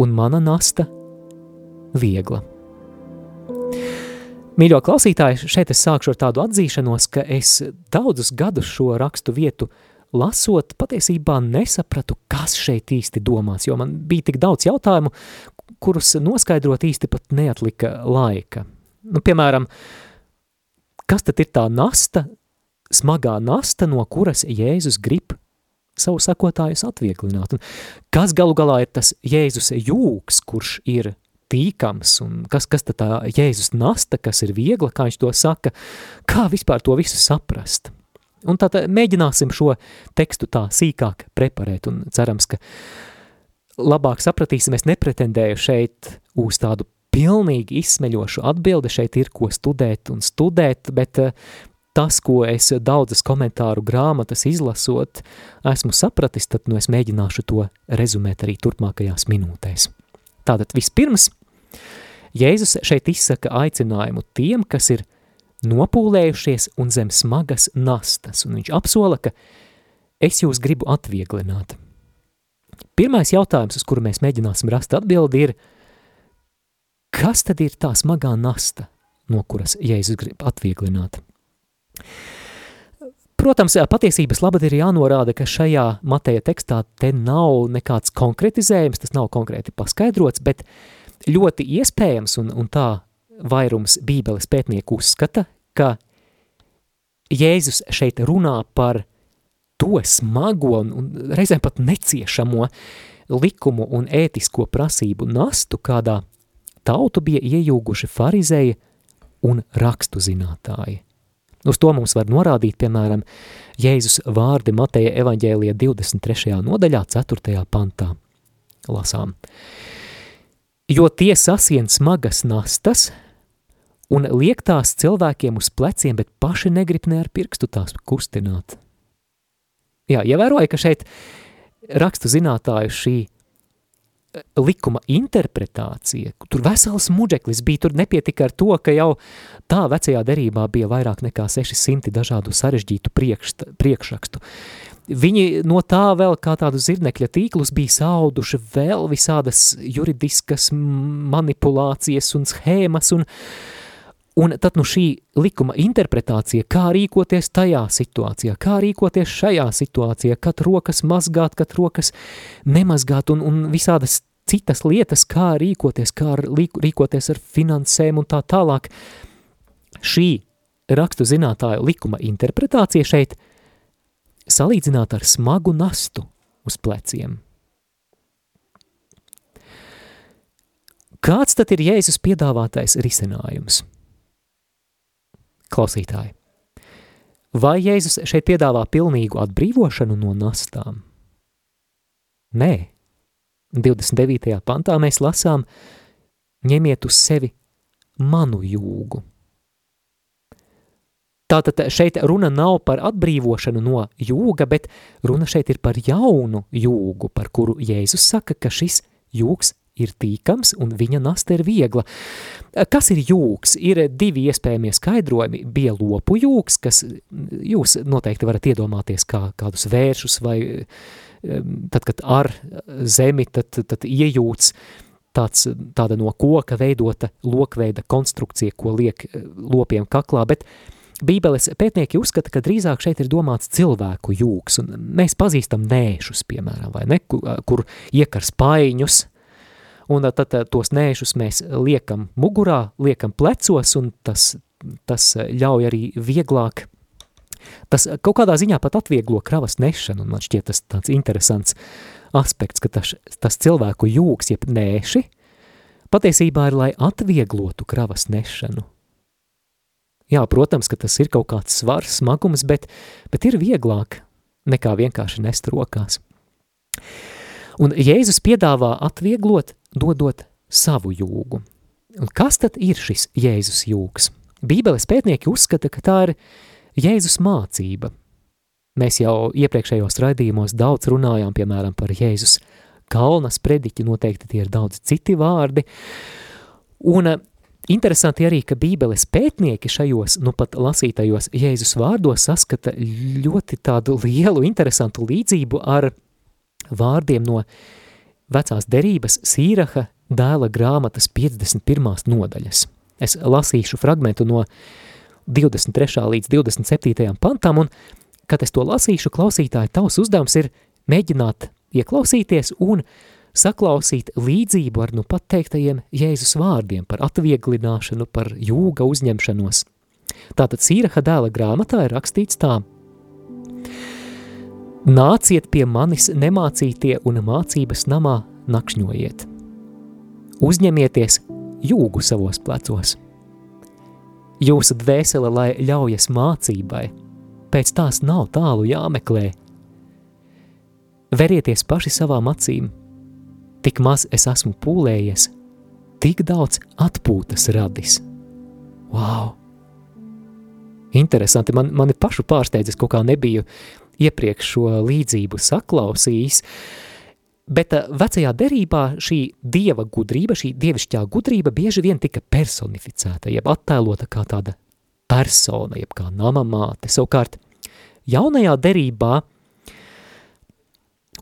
un mana nasta viegla. Mīļo klausītāji, šeit es sākšu ar tādu atzīšanos, ka es daudzus gadus šo rakstu vietu lasot, patiesībā nesapratu, kas šeit īsti domās, jo man bija tik daudz jautājumu, kurus noskaidrot īsti pat neatlika laika. Nu, piemēram, kas tad ir tā nasta, smagā nasta, no kuras Jēzus grib savu sakotājus atvieglināt? Un kas galu galā ir tas Jēzus jūgs, kurš ir tīkams, un kas, kas tad tā Jēzus nasta, kas ir viegla, kā viņš to saka, kā vispār to visu saprast. Un tā, tā mēģināsim šo tekstu tā sīkāk preparēt, un cerams, ka labāk sapratīsim, es nepretendēju šeit uz tādu pilnīgi izsmeļošu atbildi, šeit ir ko studēt un studēt, bet tas, ko es daudzas komentāru grāmatas izlasot, esmu sapratis, tad nu es mēģināšu to rezumēt arī turpmākajās minūtēs. Tātad vispirms Jēzus šeit izsaka aicinājumu tiem, kas ir nopūlējušies un zem smagas nastas, un viņš apsola, ka es jūs gribu atvieglināt. Pirmais jautājums, uz kuru mēs mēģināsim rast atbildi, ir, kas tad ir tā smagā nasta, no kuras Jēzus grib atvieglināt? Protams, patiesības labad ir jānorāda, ka šajā Mateja tekstā te nav nekāds konkretizējums, tas nav konkrēti paskaidrots, bet ļoti iespējams, un, un tā vairums bībeles pētnieku uzskata, ka Jēzus šeit runā par to smago un, un reizēm pat neciešamo likumu un ētisko prasību nastu, kādā tautu bija iejūguši farizēji un rakstu zinātāji. Uz to mums var norādīt, piemēram, Jēzus vārdi Mateja evaņģēlija 23. nodaļā, 4. pantā. Lasām. Jo tie sasien smagas nastas un liek tās cilvēkiem uz pleciem, bet paši negrib ne ar pirkstu tās kustināt. Jā, ievēroja, ka šeit rakstu zinātāju šī likuma interpretācija, tur vesels muģeklis bija, tur nepietika ar to, ka jau tā vecajā derībā bija vairāk nekā 600 dažādu sarežģītu priekšst, priekšrakstu. Viņi no tā vēl kā tādu zirnekļa tīklus bija sauduši vēl visādas juridiskas manipulācijas un schēmas un, un tad nu šī likuma interpretācija, kā rīkoties tajā situācijā, kā rīkoties šajā situācijā, kad rokas mazgāt, kad rokas nemazgāt un, un visādas citas lietas, kā rīkoties, kā rīkoties ar finansēm un tā tālāk. Šī rakstu zinātāju likuma interpretācija šeit salīdzināta ar smagu nastu uz pleciem. Kāds tad ir Jēzus piedāvātais risinājums? Klausītāji, vai Jēzus šeit piedāvā pilnīgu atbrīvošanu no nastām? Nē, 29. pantā mēs lasām, ņemiet uz sevi manu jūgu. Tātad šeit runa nav par atbrīvošanu no jūga, bet runa šeit ir par jaunu jūgu, par kuru Jēzus saka, ka šis jūgs ir tīkams un viņa nasta ir viegla. Kas ir jūgs? Ir divi iespējamie skaidrojumi. Bija lopu jūgs, kas jūs noteikti varat iedomāties kā kādus vēršus vai tad, kad ar zemi, tad, tad iejūts tāds, tāda no koka veidota lokveida konstrukcija, ko liek eh, lopiem kaklā, bet Bībeles pētnieki uzskata, ka drīzāk šeit ir domāts cilvēku jūgs, un mēs pazīstam nēšus, piemēram, vai ne, kur, kur iekar spaiņus, un tad tos nēšus mēs liekam mugurā, liekam plecos, un tas, tas ļauj arī vieglāk Tas kaut kādā ziņā pat atvieglo kravas nešanu, un man šķiet tas tāds interesants aspekts, ka tas, tas cilvēku jūgs, jeb nēši, patiesībā ir, lai atvieglotu kravas nešanu. Jā, protams, ka tas ir kaut kāds svars, smagums, bet, bet ir vieglāk nekā vienkārši nest rokās. Un Jēzus piedāvā atvieglot, dodot savu jūgu. Un kas tad ir šis Jēzus jūgs? Bībeles pētnieki uzskata, ka tā ir Jēzus mācība. Mēs jau iepriekšējos raidījumos daudz runājām, piemēram, par Jēzus kalnas prediķi, noteikti tie ir daudz citi vārdi. Un interesanti arī, ka bībeles pētnieki šajos, nu pat lasītajos Jēzus vārdos saskata ļoti tādu lielu, interesantu līdzību ar vārdiem no vecās derības Sīraha dēla grāmatas 51. nodaļas. Es lasīšu fragmentu no 23. līdz 27. pantam, un, kad es to lasīšu, klausītāji, tavs uzdevums ir mēģināt ieklausīties un saklausīt līdzību ar nu pateiktajiem Jēzus vārdiem par atvieglināšanu, par jūga uzņemšanos. Tātad Sīraha dēla grāmatā ir rakstīts tā. Nāciet pie manis nemācītie un mācības namā nakšņojiet. Uzņemieties jūgu savos plecos – Jūsu dvēsele, lai ļaujas mācībai, pēc tās nav tālu jāmeklē. Verieties paši savām acīm, tik maz es esmu pūlējies, tik daudz atpūtas radis. Wow! Interesanti, man, mani pašu pārsteidzis, kaut kā nebiju iepriekš šo līdzību saklausījis, bet uh, vecajā derībā šī dieva gudrība, šī dievišķā gudrība bieži vien tika personificēta, jeb attēlota kā tāda persona, jeb kā namamāte. Savukārt, jaunajā derībā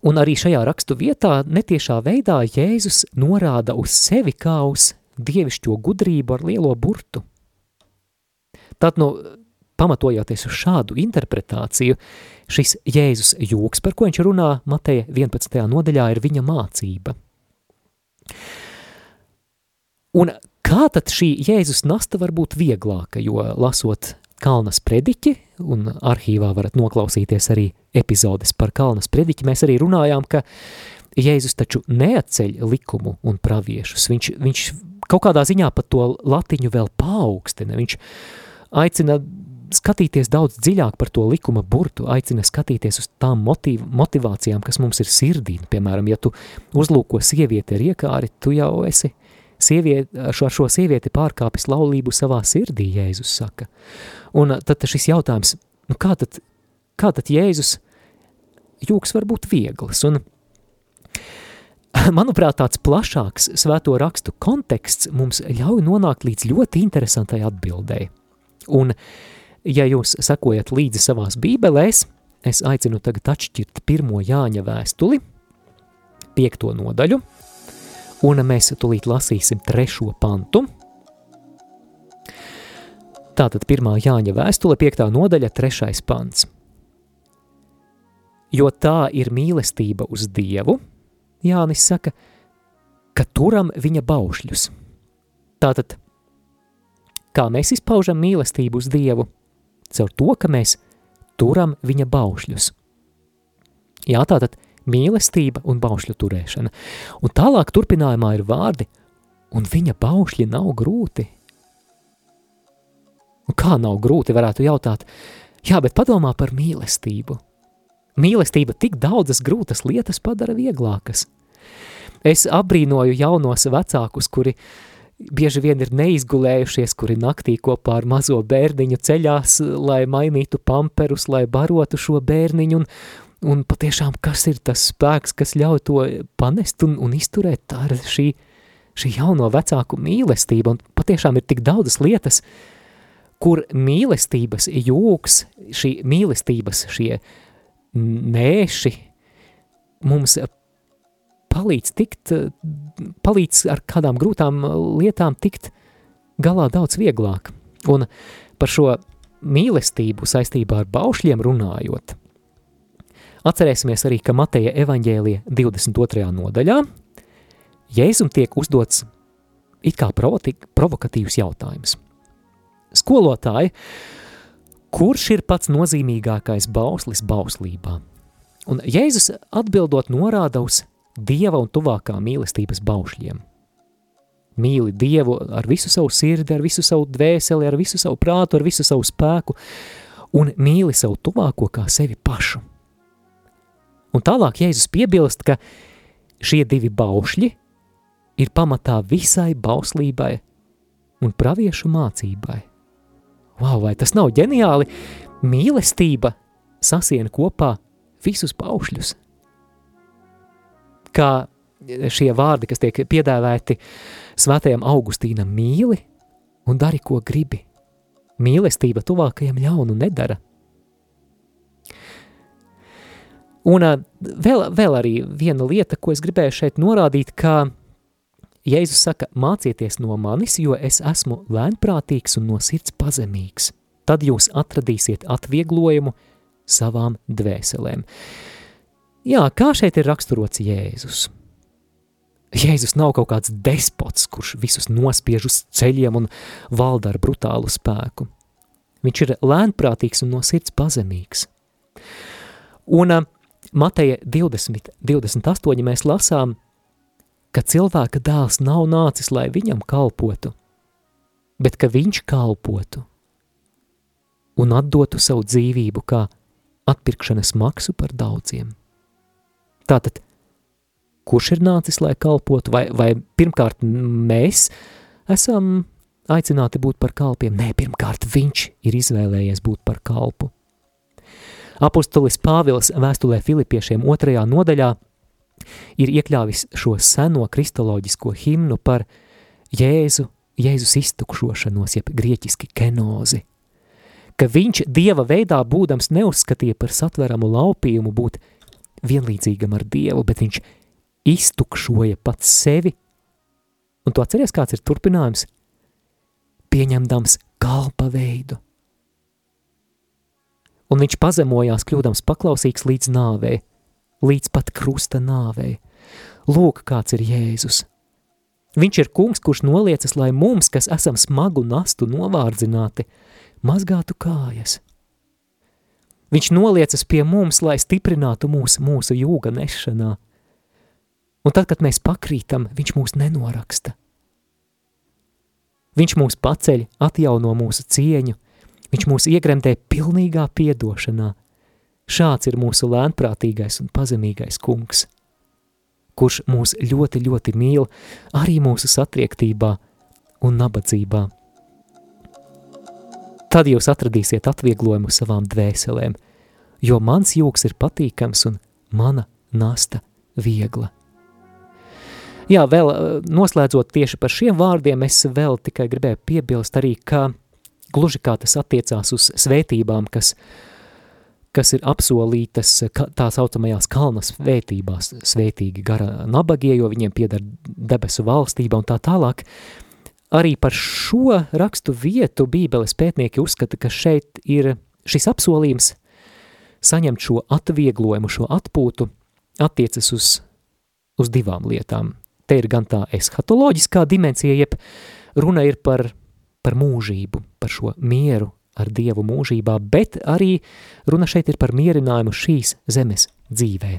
un arī šajā rakstu vietā netiešā veidā Jēzus norāda uz sevi kā uz dievišķo gudrību ar lielo burtu. Tad, nu, pamatojoties uz šādu interpretāciju, šis Jēzus jūks, par ko viņš runā Mateja 11. nodaļā, ir viņa mācība. Un kā tad šī Jēzus nasta var būt vieglāka, jo lasot Kalnas prediķi, un arhīvā varat noklausīties arī epizodes par Kalnas prediķi, mēs arī runājām, ka Jēzus taču neatceļ likumu un praviešus, viņš, viņš kaut kādā ziņā pat to latiņu vēl paaugstina, viņš aicina skatīties daudz dziļāk par to likuma burtu, aicina skatīties uz tām motiv, motivācijām, kas mums ir sirdī. Piemēram, ja tu uzlūko sievieti ar iekāri, tu jau esi sievieti, šo, ar šo sievieti pārkāpis laulību savā sirdī, Jēzus saka. Un tad šis jautājums, nu kā tad, kā tad Jēzus jūks var būt viegls? Un, [LAUGHS] manuprāt, tāds plašāks svēto rakstu konteksts mums ļauj nonākt līdz ļoti interesantai atbildēji. Un Ja jūs sekojat līdzi savās bībelēs, es aicinu tagad atšķirt pirmo Jāņa vēstuli, piekto nodaļu, un mēs tulīt lasīsim trešo pantu. Tātad pirmā Jāņa vēstule, piektā nodaļa, trešais pants. Jo tā ir mīlestība uz Dievu, Jānis saka, ka turam viņa baušļus. Tātad, kā mēs izpaužam mīlestību uz Dievu – caur to, ka mēs turam viņa baušļus. Jā, tātad mīlestība un baušļu turēšana. Un tālāk turpinājumā ir vārdi, un viņa baušļi nav grūti. Un kā nav grūti, varētu jautāt, jā, bet padomā par mīlestību. Mīlestība tik daudzas grūtas lietas padara vieglākas. Es abrīnoju jaunos vecākus, kuri bieži vien ir neizgulējušies, kuri naktī kopā ar mazo bērniņu ceļās, lai mainītu pamperus, lai barotu šo bērniņu, un, un patiešām kas ir tas spēks, kas ļauj to panest un, un izturēt, tā ir šī, šī jauno vecāku mīlestība, un patiešām ir tik daudzas lietas, kur mīlestības jūgs, šī mīlestības šie nēši mums palīdz tikt, palīdz ar kādām grūtām lietām tikt galā daudz vieglāk. Un par šo mīlestību saistībā ar baušļiem runājot, atcerēsimies arī, ka Mateja evaņģēlija 22. nodaļā Jēzum tiek uzdots it kā provokatīvs jautājums. Skolotāji, kurš ir pats nozīmīgākais bauslis bauslībā? Un Jēzus atbildot norāda uz Dieva un tuvākā mīlestības baušļiem. Mīli Dievu ar visu savu sirdi, ar visu savu dvēseli, ar visu savu prātu, ar visu savu spēku, un mīli savu tuvāko kā sevi pašu. Un tālāk Jēzus piebilst, ka šie divi baušļi ir pamatā visai bauslībai un praviešu mācībai. Wow, vai tas nav ģeniāli? Mīlestība sasiena kopā visus baušļus – kā šie vārdi, kas tiek piedāvēti svētajam Augustīnam mīli un dari, ko gribi. Mīlestība tuvākajam ļaunu nedara. Un vēl, vēl arī viena lieta, ko es gribēju šeit norādīt, ka Jēzus saka, mācieties no manis, jo es esmu lēnprātīgs un no sirds pazemīgs. Tad jūs atradīsiet atvieglojumu savām dvēselēm. Jā, kā šeit ir raksturots Jēzus? Jēzus nav kaut kāds despots, kurš visus nospiež uz ceļiem un valda ar brutālu spēku. Viņš ir lēnprātīgs un no sirds pazemīgs. Un Mateja 20, 28 mēs lasām, ka cilvēka dēls nav nācis, lai viņam kalpotu, bet ka viņš kalpotu un atdotu savu dzīvību kā atpirkšanas maksu par daudziem. Tātad, kurš ir nācis, lai kalpotu, vai, vai pirmkārt mēs esam aicināti būt par kalpiem. Nē, pirmkārt, viņš ir izvēlējies būt par kalpu. Apostolis Pāvils vēstulē Filipiešiem otrajā nodaļā ir iekļāvis šo seno kristoloģisko himnu par Jēzu, Jēzus iztukšošanos, jeb grieķiski kenozi. Ka viņš dieva veidā būdams neuzskatīja par satveramu laupījumu būt vienlīdzīgam ar dievu, bet viņš iztukšoja pats sevi. Un tu atceries, kāds ir turpinājums? Pieņemdams kalpa veidu un viņš pazemojās, kļūdams paklausīgs līdz nāvei, līdz pat krusta nāvei. Lūk, kāds ir Jēzus. Viņš ir kungs, kurš noliecas, lai mums, kas esam smagu nastu novārdzināti, mazgātu kājas. Viņš noliecas pie mums, lai stiprinātu mūs mūsu jūga nešanā. Un tad, kad mēs pakrītam, viņš mūs nenoraksta. Viņš mūs paceļ, atjauno mūsu cieņu, Viņš mūs iegremdē pilnīgā piedošanā. Šāds ir mūsu lēnprātīgais un pazemīgais kungs, kurš mūs ļoti, ļoti mīl arī mūsu satriektībā un nabadzībā. Tad jūs atradīsiet atvieglojumu savām dvēselēm, jo mans jūks ir patīkams un mana nasta viegla. Jā, vēl eh, noslēdzot tieši par šiem vārdiem, es vēl tikai gribēju piebilst arī, ka Gluži kā tas attiecās uz svētībām, kas, kas ir apsolītas tā saucamajās kalna svētībās, svētīgi gara nabagie, jo viņiem pieder debesu valstība un tā tālāk. Arī par šo rakstu vietu bībeles pētnieki uzskata, ka šeit ir šis apsolījums saņemt šo atvieglojumu, šo atpūtu, attiecas uz, uz divām lietām. Te ir gan tā eshatoloģiskā dimensija, jeb runa ir par par mūžību, par šo mieru ar Dievu mūžībā, bet arī runa šeit ir par mierinājumu šīs zemes dzīvē.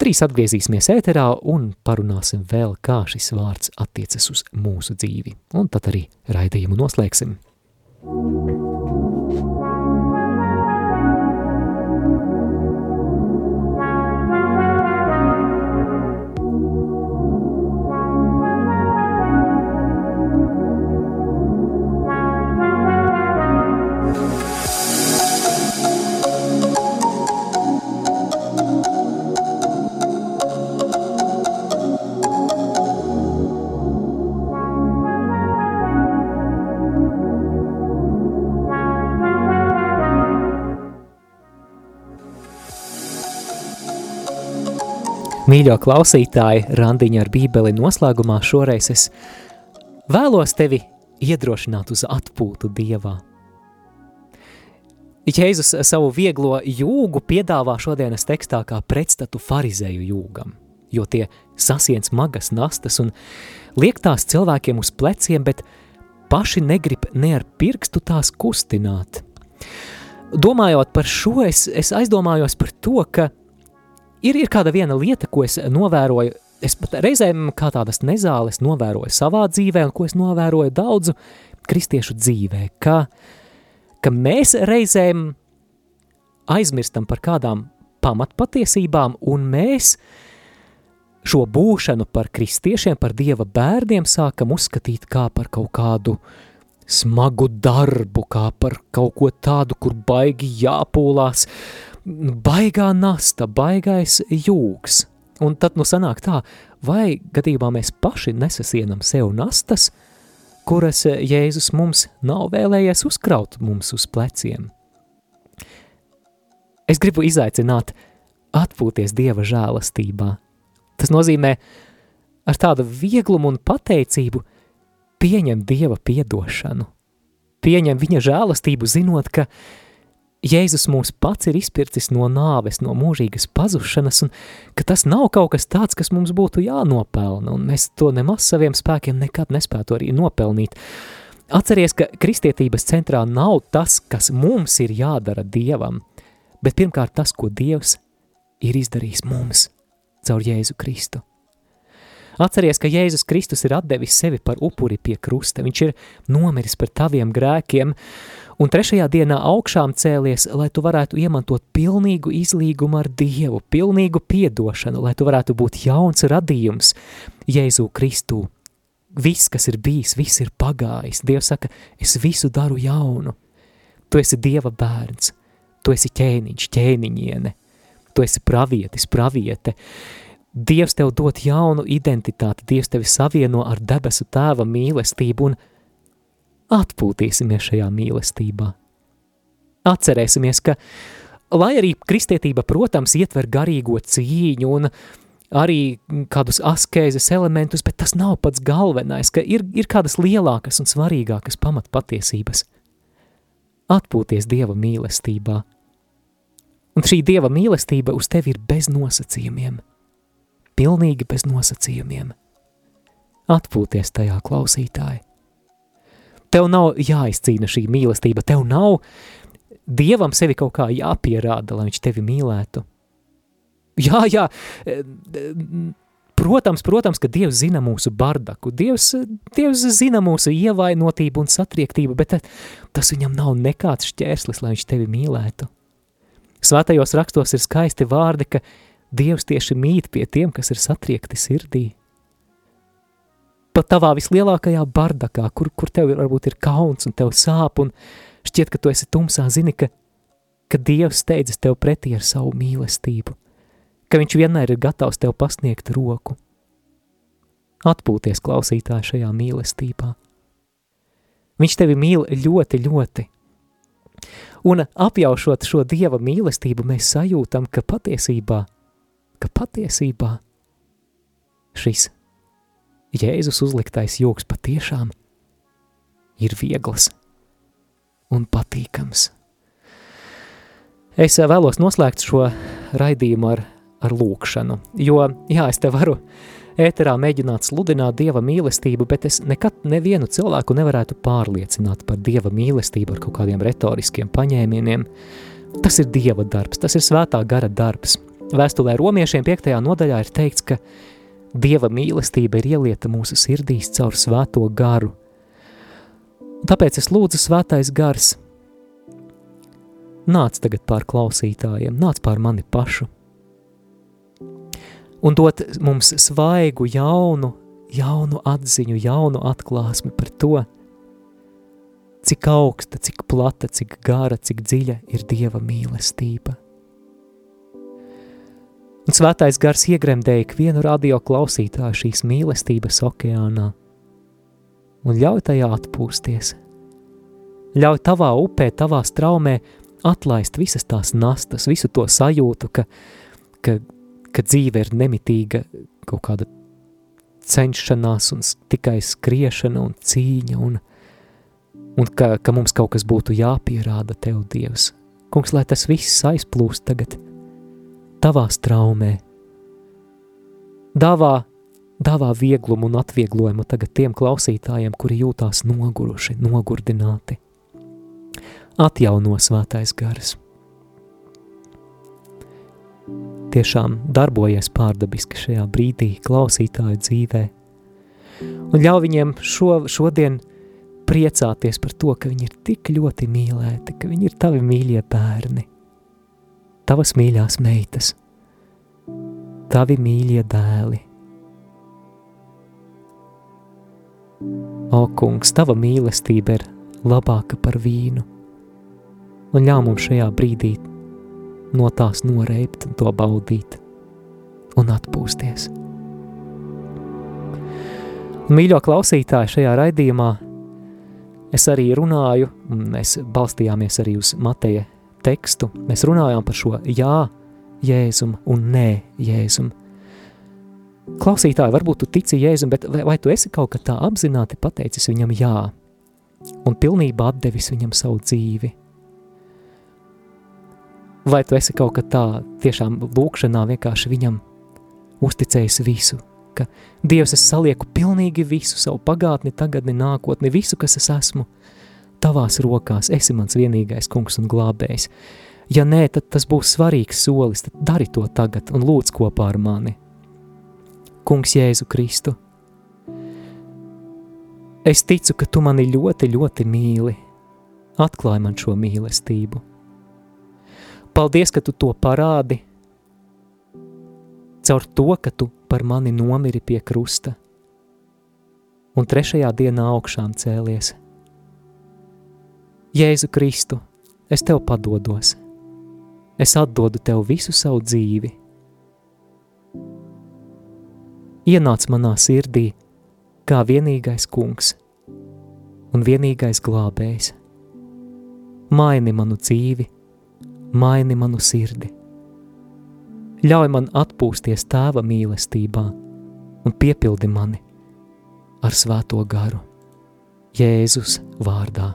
Trīs atgriezīsimies ēterā un parunāsim vēl, kā šis vārds attiecas uz mūsu dzīvi. Un tad arī raidījumu noslēgsim. Thank you. Mīļo klausītāji, randiņa ar bībeli noslēgumā šoreiz es vēlos tevi iedrošināt uz atpūtu Dievā. Jēzus savu vieglo jūgu piedāvā šodienas tekstā kā pretstatu farizēju jūgam, jo tie sasien smagas nastas un liek tās cilvēkiem uz pleciem, bet paši negrib ne ar pirkstu tās kustināt. Domājot par šo, es, es aizdomājos par to, ka ir, ir kāda viena lieta, ko es novēroju, es pat reizēm kā tādas nezāles novēroju savā dzīvē, un ko es novēroju daudzu kristiešu dzīvē, ka, ka mēs reizēm aizmirstam par kādām pamatpatiesībām, un mēs šo būšanu par kristiešiem, par Dieva bērniem sākam uzskatīt kā par kaut kādu smagu darbu, kā par kaut ko tādu, kur baigi jāpūlās, uh, baigā nasta, baigais jūgs. Un tad nu sanāk tā, vai gadījumā mēs paši nesasienam sev nastas, kuras Jēzus mums nav vēlējies uzkraut mums uz pleciem. Es gribu izaicināt atpūties Dieva žēlastībā. Tas nozīmē ar tādu vieglumu un pateicību pieņemt Dieva piedošanu, pieņemt viņa žēlastību, zinot, ka Jēzus mūs pats ir izpircis no nāves, no mūžīgas pazušanas, un ka tas nav kaut kas tāds, kas mums būtu jānopelna, un mēs to nemaz saviem spēkiem nekad nespētu arī nopelnīt. Atceries, ka kristietības centrā nav tas, kas mums ir jādara Dievam, bet pirmkārt tas, ko Dievs ir izdarījis mums caur Jēzu Kristu. Atceries, ka Jēzus Kristus ir atdevis sevi par upuri pie krusta, viņš ir nomiris par taviem grēkiem, un trešajā dienā augšām cēlies, lai tu varētu iemantot pilnīgu izlīgumu ar Dievu, pilnīgu piedošanu, lai tu varētu būt jauns radījums Jēzu Kristū. viss, kas ir bijis, viss ir pagājis. Dievs saka, es visu daru jaunu. Tu esi Dieva bērns, tu esi ķēniņš, ķēniņiene, tu esi pravietis, praviete. Dievs tev dot jaunu identitāti, Dievs tevi savieno ar debesu tēva mīlestību un atpūtīsimies šajā mīlestībā. Atcerēsimies, ka, lai arī kristietība, protams, ietver garīgo cīņu un arī kādus askēzes elementus, bet tas nav pats galvenais, ka ir, ir kādas lielākas un svarīgākas pamatpatiesības. Atpūties Dieva mīlestībā. Un šī Dieva mīlestība uz tevi ir bez nosacījumiem. Pilnīgi bez nosacījumiem. Atpūties tajā klausītāji. Tev nav jāizcīna šī mīlestība, tev nav Dievam sevi kaut kā jāpierāda, lai viņš tevi mīlētu. Jā, jā, protams, protams, ka Dievs zina mūsu bardaku, Dievs, Dievs zina mūsu ievainotību un satriektību, bet tas viņam nav nekāds šķērslis, lai viņš tevi mīlētu. Svētajos rakstos ir skaisti vārdi, ka Dievs tieši mīt pie tiem, kas ir satriekti sirdī. Pat tavā vislielākajā bardakā, kur, kur tev varbūt ir kauns un tev sāp un šķiet, ka tu esi tumsā, zini, ka, ka Dievs steidzas tev pretī ar savu mīlestību – ka viņš vienmēr ir gatavs tev pasniegt roku. Atpūties klausītāji šajā mīlestībā. Viņš tevi mīl ļoti, ļoti. Un apjaušot šo Dieva mīlestību, mēs sajūtam, ka patiesībā, ka patiesībā šis Jēzus uzliktais joks patiešām ir viegls un patīkams. Es vēlos noslēgt šo raidījumu ar ar lūkšanu. Jo, jā, es te varu ēterā mēģināt sludināt Dieva mīlestību, bet es nekad nevienu cilvēku nevarētu pārliecināt par Dieva mīlestību ar kaut kādiem retoriskiem paņēmieniem. Tas ir Dieva darbs, tas ir svētā gara darbs. Vēstulē romiešiem 5. nodaļā ir teikts, ka Dieva mīlestība ir ielieta mūsu sirdīs caur svēto garu. Un tāpēc es lūdzu svētais gars, nāc tagad pār klausītājiem, nāc pār mani pašu – un dot mums svaigu, jaunu, jaunu atziņu, jaunu atklāsmi par to, cik augsta, cik plata, cik gara, cik dziļa ir Dieva mīlestība. Un svētais gars iegremdēja ikvienu radio klausītāju šīs mīlestības okeānā un ļauj tajā atpūsties. Ļauj tavā upē, tavā straumē atlaist visas tās nastas, visu to sajūtu, ka, ka ka dzīve ir nemitīga kaut kāda cenšanās un tikai skriešana un cīņa un, un ka, ka mums kaut kas būtu jāpierāda Tev, Dievs. Kungs, lai tas viss aizplūst tagad Tavā straumē. Dāvā, dāvā vieglumu un atvieglojumu tagad tiem klausītājiem, kuri jūtās noguruši, nogurdināti. Atjauno svētais gars tiešām darbojies pārdabiski šajā brīdī klausītāju dzīvē. Un ļauj viņiem šo, šodien priecāties par to, ka viņi ir tik ļoti mīlēti, ka viņi ir tavi mīļie bērni, tavas mīļās meitas, tavi mīļie dēli. O, kungs, tava mīlestība ir labāka par vīnu, un ļauj mums šajā brīdī no tās noreipt un to baudīt un atpūsties. Mīļo klausītāji šajā raidījumā es arī runāju, un mēs balstījāmies arī uz Mateja tekstu, mēs runājām par šo jā Jēzum un nē Jēzum. Klausītāji, varbūt tu tici Jēzum, bet vai, vai tu esi kaut kā tā apzināti pateicis viņam jā un pilnībā atdevis viņam savu dzīvi? Vai tu esi kaut kā tā tiešām lūkšanā vienkārši viņam uzticējis visu, ka Dievs es salieku pilnīgi visu, savu pagātni, tagadni, nākotni, visu, kas es esmu, tavās rokās, esi mans vienīgais kungs un glābējs. Ja nē, tad tas būs svarīgs solis, tad dari to tagad un lūdz kopā ar mani. Kungs Jēzu Kristu, es ticu, ka tu mani ļoti, ļoti mīli, atklāj man šo mīlestību Paldies, ka tu to parādi caur to, ka tu par mani nomiri pie krusta. un trešajā dienā augšām cēlies. Jēzu Kristu, es tev padodos, es atdodu tev visu savu dzīvi. Ienāc manā sirdī kā vienīgais kungs un vienīgais glābējs. Maini manu dzīvi, maini manu sirdi. Ļauj man atpūsties tēva mīlestībā un piepildi mani ar svēto garu. Jēzus vārdā.